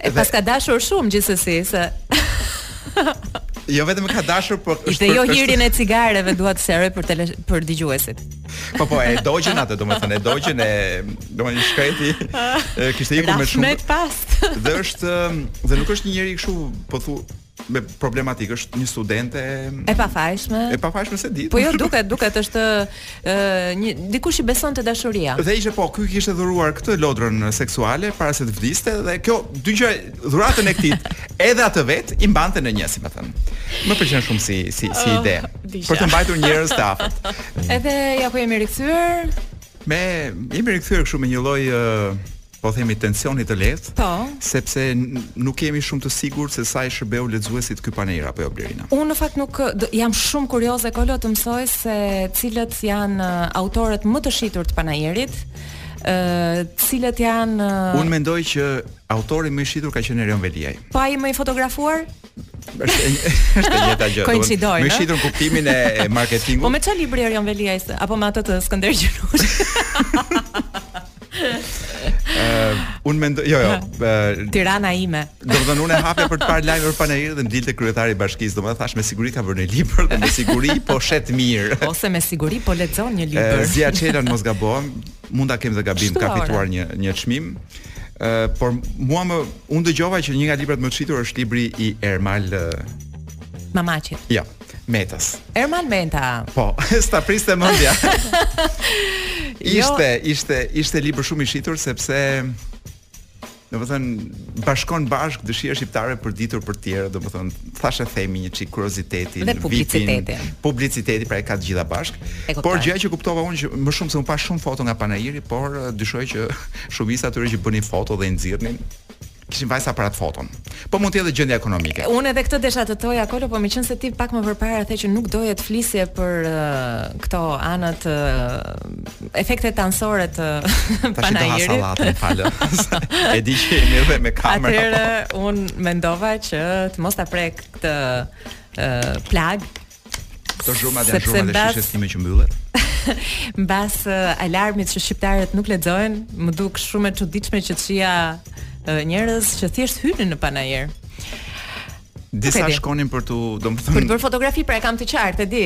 e paska dashur shumë gjithsesi se jo vetëm ka dashur, por është Ishte jo hirin e cigareve, dua të sqaroj për tele, për dëgjuesit. Po po, e dogjën atë, domethënë e dogjën e domethënë shkreti. Kishte ikur me shumë. Rahmet pastë. Dhe është dhe nuk është një njeri kështu, po thu, me problematikë është një studente e pafajshme. E pafajshme se di. Po jo duket, duket është ë një dikush që beson te dashuria. Dhe ishte po, ky kishte dhuruar këtë lodrën seksuale para se të vdiste dhe kjo dy gjëra dhuratën e këtij edhe atë vet i mbante në një, si me thënë. Më pëlqen shumë si si si oh, ide. Për të mbajtur njerëz të afërt. Edhe ja ku jemi rikthyer. Me jemi rikthyer kështu me një lloj po themi tensioni të lehtë. Po. Sepse nuk jemi shumë të sigurt se sa i shërbeu lexuesit ky panair apo jo Blerina. Unë në fakt nuk di, jam shumë kurioze Kolo të mësoj se cilët janë uh, autorët më të shitur të panairit. Ë, uh, cilët janë uh... Unë mendoj që autori më i shitur ka qenë Erion Veliaj. Po ai më i fotografuar? është është e njëjta gjë. Koincidojnë. Më i shitur në kuptimin e, e marketingut. Po me çfarë libri Erion Veliaj apo me atë të Skënder Gjinush? Uh, unë mendoj, jo, jo. Uh, Tirana ime. Domethënë unë e hapja për të parë lajmin për panairin dhe më dilte kryetari i bashkisë, domethënë thash me siguri ka bërë një libër dhe me siguri po shet mirë. Ose me siguri po lexon një libër. Uh, Zija Çela në mos gaboj, Mund ta kem dhe gabim, Ç'thua, ka ore? fituar një një çmim. Ë, por mua më unë dëgjova që një nga librat më të shitur është libri i Ermal, ë, Mamaqit. ja, Metës. Ermal Meta. Po, s'ta priste mendja. Jo. ishte, ishte, ishte libër shumë i shitur sepse domethënë, bashkon bashkë dëshirën shqiptare për të ditur për të tjera, domethënë, thashethemin, një çik kuriozitetin, dhe publicitetin, vipin, publicitetin, pra e ka të gjitha bashkë, por gjëja që kuptova unë që më shumë se unë pa shumë foto nga panairi, por dyshoj që shumica e atyre që bënin foto dhe i nxirrnin, kishin vajza aparat foton. Po mund të jetë gjendja ekonomike. Unë edhe këtë desha të thoja Kolo, po meqenëse ti pak më përpara the që nuk doje të flisje për uh, këto anët uh, efektet anësore të panairit. Tash do falësh. e di që jemi edhe me kamerë. Atëherë po. unë mendova që të mos ta prek këtë uh, plagë. Këto zhurmat janë zhurmat e shishes time që mbyllet. Mbas uh, alarmit që shqiptarët nuk lexojnë, më duk shumë e çuditshme që të shihja uh, njerëz që thjesht hynin në panair. Disa shkonin për të, domethënë për të bërë fotografi, pra e kam të qartë, e di.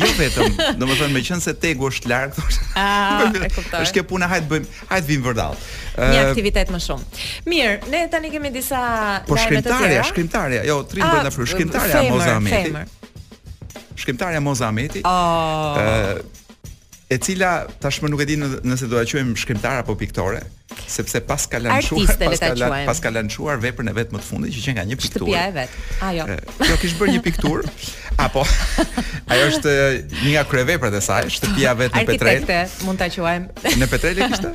Jo vetëm, domethënë meqenëse TEG-u është larg, thosh. Ah, e kuptoj. Është kjo puna, hajt bëjmë, hajt vijmë vërdallë. Një aktivitet më shumë. Mirë, ne tani kemi disa po lajme të tjera. Po shkrimtarja, jo, tri ah, brenda për shkrimtarja Moza Ahmeti. Shkrimtarja Moza Ahmeti. Oh. e cila tashmë nuk e di nëse do ta quajmë shkrimtare apo piktore, sepse paska lançuar, paska lançuar, paska lançuar veprën e vet më të fundit që qenka një pikturë. Shtëpia e vet. A jo. Jo, kish bërë një pikturë. Apo ajo është një nga kryeveprat e saj, shtëpia e vet në Petrelë. Arkitekte, mund ta quajmë. Në Petrelë e kishte?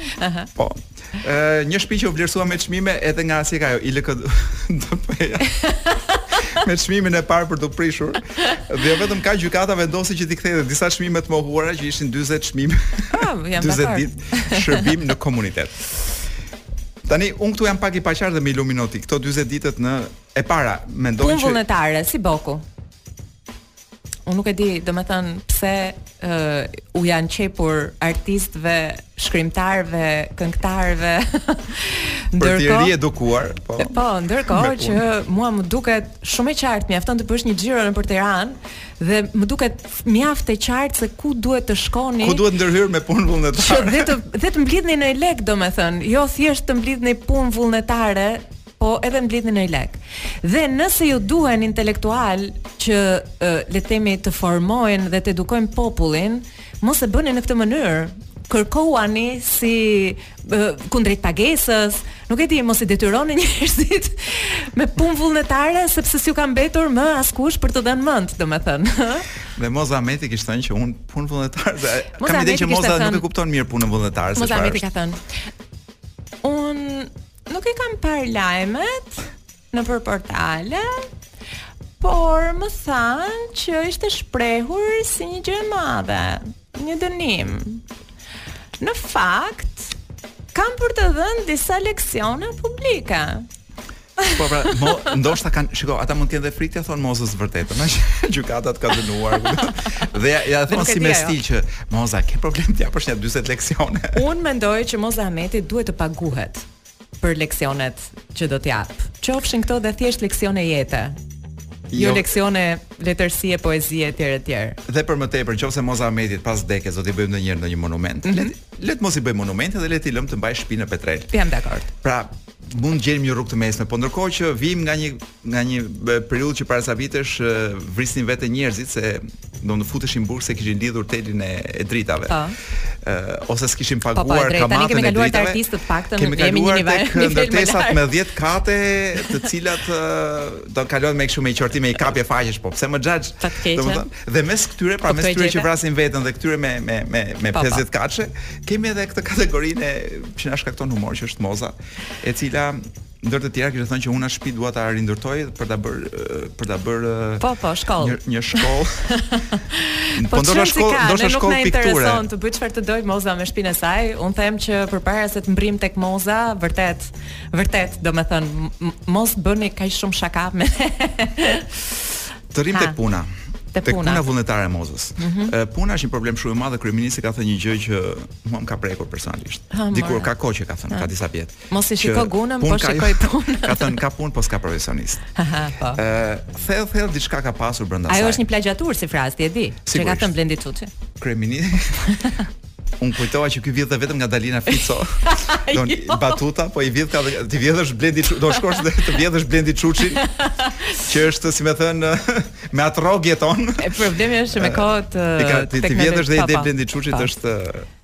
Po. Ë, një shtëpi që u vlerësua me çmime edhe nga si e ka ajo ILK DP-ja. me çmimin e parë për të prishur dhe jo vetëm ka gjykata vendosi që t'i kthejë disa çmime të mohuara që ishin 40 çmime. Ah, jam 40 ditë shërbim në komunitet. Tani unë këtu jam pak i paqartë dhe më ilumino ti. Këto 40 ditët unë e paramendoj që Punë vullnetare si boku. unë nuk e di, domethënë, pse uh, u janë qepur artistëve, shkrimtarëve, këngëtarëve. Për t'i riedukuar, po. Po, ndërkohë që mua më duket shumë e qartë, mjafton të bësh një xhiro nëpër Tiranë dhe më duket mjaft e qartë se ku duhet të shkoni. Ku duhet ndërhyrë me punë vullnetare. Që dhe të dhe të mblidhni ndonjë lek, domethënë, jo thjesht të mblidhni punë vullnetare po edhe mblidhni ndonjë lek. Dhe nëse ju duhen intelektualë që le të themi të formojnë dhe të edukojnë popullin, mos e bëni në këtë mënyrë. Kërkojuani si kundrejt pagesës, nuk e di, mos i detyroni njerëzit me punë vullnetare sepse s'ju ka mbetur më askush për t'ju dhënë mend, domethënë. Dhe Moza Ahmeti kishte thënë që unë punë vullnetare dhe kam idenë që Moza nuk e kupton mirë punën vullnetare se çfarë. Moza Ahmeti ka thënë. Unë Nuk i kam parë lajmet nëpër portale, por më thanë që ishte shprehur si një gjë e madhe, një dënim. Në fakt, kam për të dhënë disa leksione publike. Po pra, mo, ndoshta kanë, shiko, ata mund të kenë dhe frikë të thonë Mozës të vërtetën, a gjykata të ka dënuar. dhe ja, ja thonë si me stil që Moza, ke problem të japësh një 40 leksione? Unë mendoj që Moza Ahmeti duhet të paguhet për leksionet që do t'jap. Qofshin këto dhe thjesht leksione jete. Jo, jo leksione letërsie, poezie etj etj. Dhe për më tepër, nëse Moza Ahmetit pas vdekjes do t'i bëjmë ndonjëherë ndonjë monument. Mm -hmm. Le t'mos i bëjmë monumente dhe le t'i lëmë të mbajë shpinë në Petrel. Jam dakord. Pra, mund të gjejmë një rrugë të mesme, po ndërkohë që vijmë nga një nga një periudhë që para sa vitesh vrisnin veten njerëzit se do të futeshin burg se kishin lidhur telin e, e dritave. Po. Ë ose s'kishin po, po, paguar kamatën e dritave. Tani kemi kaluar te artistët të paktën në nivelin e një tek ndërtesat me 10 kate, të cilat do kalojnë me kështu me qortime i kapje faqesh, po pse mo xhaxh? Domethënë, dhe mes këtyre, pra po, mes këtyre që vrasin veten dhe këtyre me me me me 50 katshe, Kemi edhe këtë kategorinë që na shkakton humor që është Moza, e cila ndër të tjera kishte thënë që unë shtëpi dua ta rindërtoj për ta bër për ta bër Po, po, shkollë. Një, një shkollë. po, po ndoshta shkollë, ndoshta shkollë pikture. Nuk më intereson të bëj çfarë të doj Moza me shtëpinë e saj. Unë them që përpara se të mbrim tek Moza, vërtet, vërtet, domethënë mos bëni kaq shumë shaka me. Të rrim tek puna. Tek puna. puna vullnetare e Mozës. Mm -hmm. Puna është një problem shumë i madh dhe kryeministri ka thënë një gjë që mua më ka prekur personalisht. Dikur ka kohë që ka thënë, ka disa vjet. Mos i shiko gunën, po shikoji punën. Ka thënë ka punë, po s'ka profesionist. Aha, po. Ë, thell thell diçka ka pasur brenda saj. Ajo është një plagjiaturë si frazë, ti e di. Që ka thënë Blendi Çuçi. Kryeministri. Unë kujtova që ky vjedh vetëm nga Dalina Fico. Do jo. batuta, po i vjedh ka t'i vjedhësh Blendi Çuçi, do shkosh dhe të vjedhësh Blendi Çuçi, që është si më thën me atë rrog jeton. E problemi është me kohë të teknologjisë. T'i vjedhësh dhe ide Blendi Çuçit po. është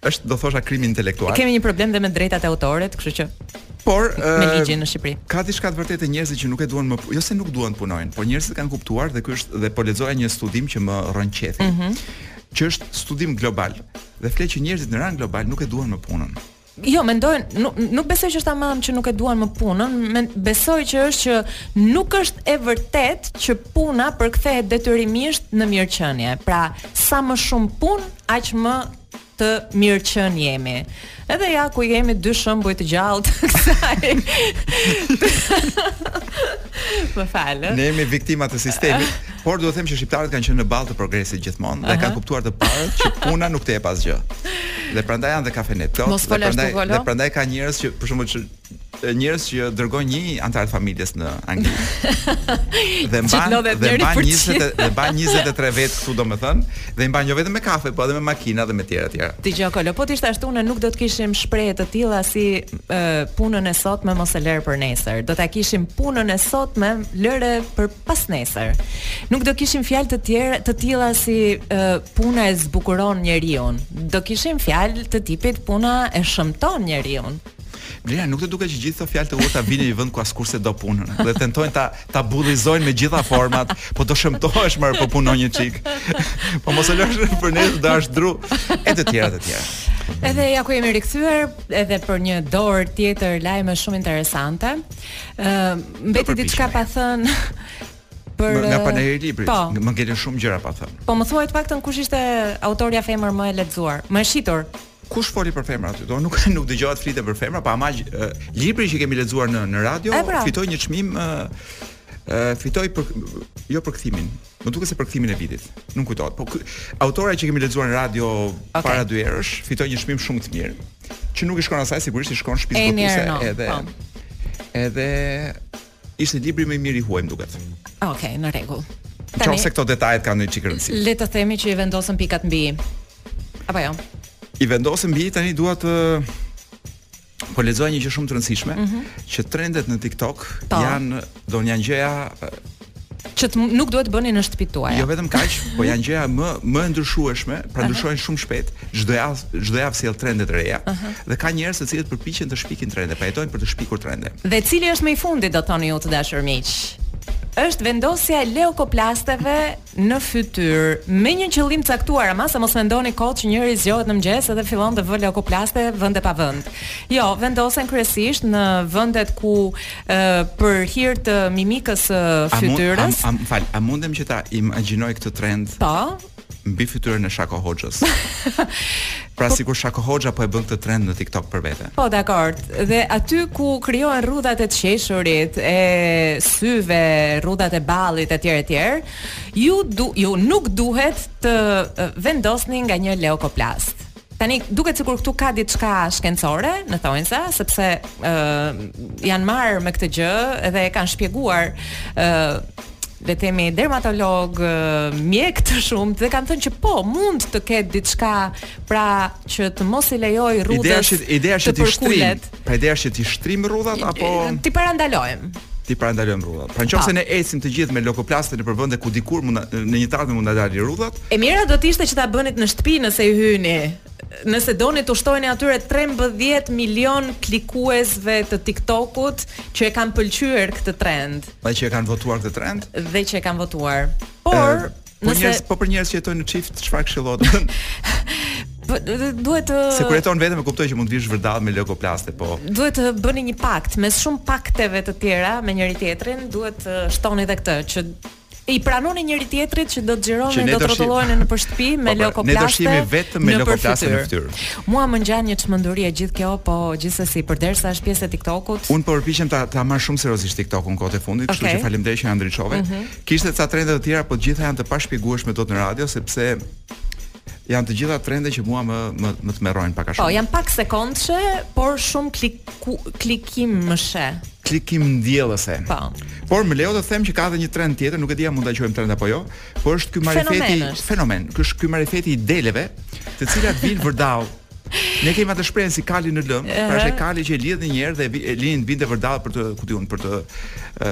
është do thosha krim intelektual. Kemi një problem dhe me të drejtat e autorit, kështu që Por me ligjin në Shqipëri. Ka diçka të vërtetë njerëzit që nuk e duan më, jo se nuk duan të punojnë, por njerëzit kanë kuptuar dhe ky është dhe po lexoja një studim që më rrëqethi. Mm -hmm. që është studim global dhe flet që njerëzit në rang global nuk e duan më punën. Jo, mendoj nuk nuk besoj që është tamam që nuk e duan më punën, me, besoj që është që nuk është e vërtet që puna përkthehet detyrimisht në mirëqenie. Pra, sa më shumë punë, aq më të mirëqenë jemi. Edhe ja ku jemi dy shembuj të gjallë të kësaj. Më fal. Ne jemi viktima të sistemit, por duhet të them që shqiptarët kanë qenë në ballë të progresit gjithmonë dhe kanë kuptuar të parët që puna nuk të jep asgjë. Dhe prandaj janë dhe kafenet plot. Mos fol ashtu volo. Dhe prandaj ka njerëz që për shembull që njerëz që dërgojnë një anëtar të familjes në Angli. dhe mban dhe mban 20 dhe mban 23 vetë këtu domethën dhe i mban jo vetëm me kafe, po edhe me makina dhe me tjera të tjera. Ti gjo kolo, po të ishte ashtu ne nuk do të kishim shprehje të tilla si uh, punën e sotme mos e lër për nesër. Do ta kishim punën e sotme lëre për pas nesër. Nuk do kishim fjalë të tjera të tilla si uh, puna e zbukuron njeriu. Do kishim fjalë të tipit puna e shëmton njeriu. Blerina, nuk të duket që gjithë këto fjalë të urta vijnë në një vend ku askush se do punën dhe tentojnë ta ta bullizojnë me gjitha format, po do shëmtohesh më po punon një çik. Po mos e lër për nesër do hash dru e të tjera të tjera. Edhe ja ku jemi rikthyer edhe për një dorë tjetër lajme shumë interesante. Ë mbeti diçka pa thënë për nga panairi i librit. Po, më ngelën shumë gjëra pa thënë. Po më thuaj të paktën kush ishte autorja femër më e lexuar, më e shitur. Kush foli për femra aty? Do nuk nuk dëgjohet flitet për femra, pa ama libri që kemi lexuar në në radio pra. fitoi një çmim ë uh, fitoi për jo përkthimin. Më duket se përkthimin e vitit. Nuk kujtohet. Po autorja që kemi lexuar në radio okay. para dy herësh fitoi një çmim shumë të mirë, që nuk i shkon asaj sigurisht i shkon shtëpisë botuese edhe. Po. Edhe Ishte libri më i mirë i huaj, më duket. Okej, okay, në rregull. Qoftë se këto detajet kanë një çikë rëndësi. Le të themi që i vendosëm pikat mbi i. Apo jo. I vendosëm mbi tani dua të lexoj një gjë shumë të rëndësishme mm -hmm. që trendet në TikTok pa. Po. janë do janë gjëra që të, nuk duhet të bëni në shtëpitë tuaja. Jo vetëm kaq, po janë gjëja më më e ndryshueshme, pra ndryshojnë shumë shpejt. Çdo javë çdo javë sjell trende të reja uh -huh. dhe ka njerëz të cilët përpiqen të shpikin trende, pra jetojnë për të shpikur trende. Dhe cili është më i fundit do thoni ju të dashur miq? është vendosja e leukoplasteve në fytyrë me një qëllim të caktuar, ama se mos mendoni kot që njeriu zgjohet në mëngjes edhe fillon të vë leukoplaste vend e pa vend. Jo, vendosen kryesisht në vendet ku për hir të mimikës së fytyrës. A mund, fal, a mundem që ta imagjinoj këtë trend? Po. Mbi fytyrën e Shako Hoxhës. pra po, sikur Shako Hoxha po e bën këtë trend në TikTok për vete. Po, dakord. Dhe aty ku krijohen rrudhat e të qeshurit, e syve, rrudhat e ballit etj etj, ju du, ju nuk duhet të vendosni nga një leukoplast. Tani duket sikur këtu ka diçka shkencore në thonjza, sepse ë uh, janë marrë me këtë gjë dhe e kanë shpjeguar ë uh, le të themi dermatologë, mjekë të shumtë dhe kanë thënë që po mund të ketë diçka pra që të mos i lejojë rrudhat. Ideja është ideja është të, të Pra ideja është që t'i shtrijmë rrudhat apo t'i parandalojmë? T'i parandalojmë rrudhat. Pra nëse ne ecim të gjithë me lokoplaste në për vende ku dikur mund në një të ardhme mund të dalin rrudhat. E mira do të ishte që ta bënit në shtëpi nëse i hyni. Nëse doni t'u shtoheni atyre 13 milion klikuesve të TikTokut që e kanë pëlqyer këtë trend. Dhe që e kanë votuar këtë trend. Dhe që e kanë votuar. Por, Po nëse... njerëz, po për njerëz që jetojnë në çift, çfarë këshillohet? Po, duhet të Se kur jeton vetëm e kuptoj që mund të vish vërdall me logoplaste, po. Duhet të bëni një pakt mes shumë pakteve të tjera me njëri tjetrin, duhet të shtoni edhe këtë që i pranoni njëri tjetrit që do të xhirohen do të rrotullohen në shtëpi me lokoplaste. Ne do shihemi vetëm me lokoplaste në fytyrë. Mua më ngjan një çmenduri e gjithë kjo, po gjithsesi përderisa është pjesë e TikTokut. Unë po përpiqem ta ta marr shumë seriozisht TikTokun kohët e fundit, kështu që faleminderit që na ndriçove. Mhm. Kishte ca trende të tjera, po të gjitha janë të pashpjegueshme dot në radio sepse janë të gjitha trende që mua më më më tmerrojnë pak a po, shumë. Po, janë pak sekondëshe, por shumë klik klikimndjellëse. Klikimndjellëse. Po. Por më lejo të them që ka edhe një trend tjetër, nuk e di a mund ta quajmë trend apo jo, por është ky marifeti fenomen, ky është ky marifeti i deleve, të cilat vijnë vërdall Ne kemi atë shprehën si kali në lëmë, pra është kali që e lidh një herë dhe e linin vinte vërdall për të, ku di unë, për të ë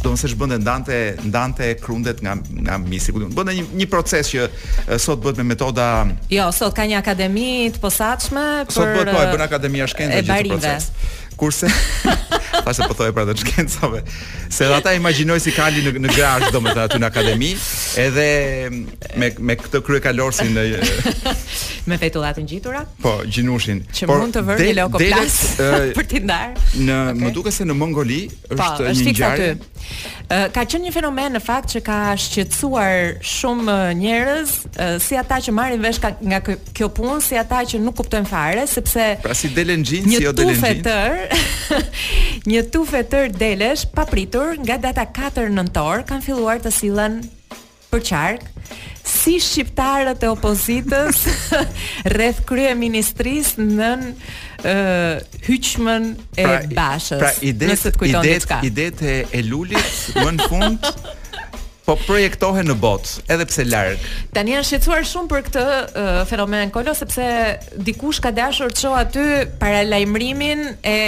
domethënë se ç'bënte ndante ndante krundet nga nga misri ku di unë bënte një një proces që sot bëhet me metoda jo sot ka një akademi të posaçme për sot bëhet po e bën akademia e shkencave gjithë këtë proces kurse thashë po thoja për atë të shkencave se ata i imagjinoj si kali në në grazh domethënë aty në akademi edhe me me këtë kryekalorësin në me petulla të ngjitura po Gjinushin që por, mund të vërë një lokoplast për t'i ndarë në okay. më duket se në Mongoli Po, është fiks aty. Ë ka qenë një fenomen në fakt që ka shqetësuar shumë njerëz, si ata që marrin vesh ka, nga kjo punë, si ata që nuk kuptojnë fare, sepse Pra si delenxhinj, si jo delenxhinj. Një tufë tër, një tufë e tërë delesh papritur nga data 4 nëntor kanë filluar të sillen përqark si shqiptarët e opozitës rreth kryeministrisë nën ë hyqmën e pra, Bashës. Pra ide ide idetë e, e Lulit më në fund po projektohen në botë, edhe pse larg. Tani janë shqetësuar shumë për këtë uh, fenomen Kolo sepse Dikush ka dashur të shohë aty paralajmërimin e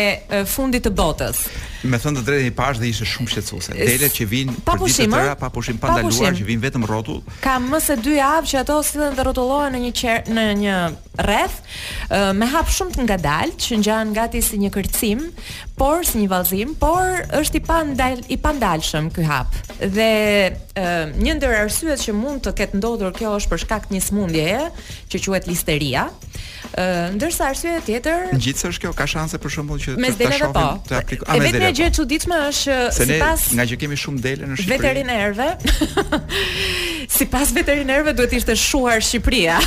fundit të botës. Me thënë të drejtën i pashë dhe ishte shumë shqetësuese. Dele që vijnë pa për ditë të tëra, pa pushim, pa ndaluar që vijnë vetëm rrotull. Ka më se 2 javë që ato sillen dhe rrotullohen në një qer, në një rreth me hap shumë të ngadaltë që ngjan gati si një kërcim, por si një vallëzim, por është i pandal i pandalshëm ky hap. Dhe një ndër arsyet që mund të ketë ndodhur kjo është për shkak të një sëmundjeje, që quhet listeria. Ë ndërsa arsyeja tjetër Gjithsesi është kjo, ka shanse për shembull që të ta shohim po. të aplikojmë. E vetmja gjë e po. çuditshme është se sipas nga që kemi shumë dele në Shqipëri. Veterinerëve. sipas veterinerëve duhet të ishte shuar Shqipëria.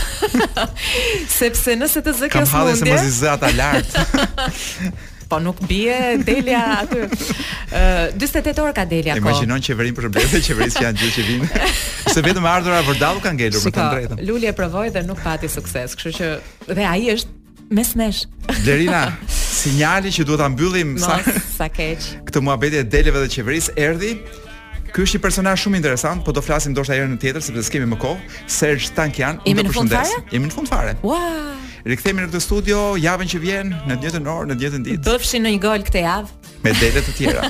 Sepse nëse të zë kjo sëmundje. Kam hall se mos i zë ata lart. Po nuk bie delja aty. Ë 48 orë ka delja kohë. Imagjinon qeverinë për blerë, qeverisë janë gjithë që vinë. Se vetëm ardhura vërdallu kanë ngelur për të drejtën. Luli e provoi dhe nuk pati sukses, kështu që dhe ai është mes nesh. Blerina, sinjali që duhet ta mbyllim sa sa keq. Këtë muhabet e deleve dhe qeverisë erdhi Ky është një personazh shumë interesant, po do flasim ndoshta herën tjetër sepse s'kemi më kohë. Serj Tankian, unë të përshëndes. Jemi në fund fare. Ua! Rikthehemi në këtë studio javën që vjen në të njëjtën orë, në të njëjtën ditë. Bëfshin ndonjë gol këtë javë? Me dele të tjera.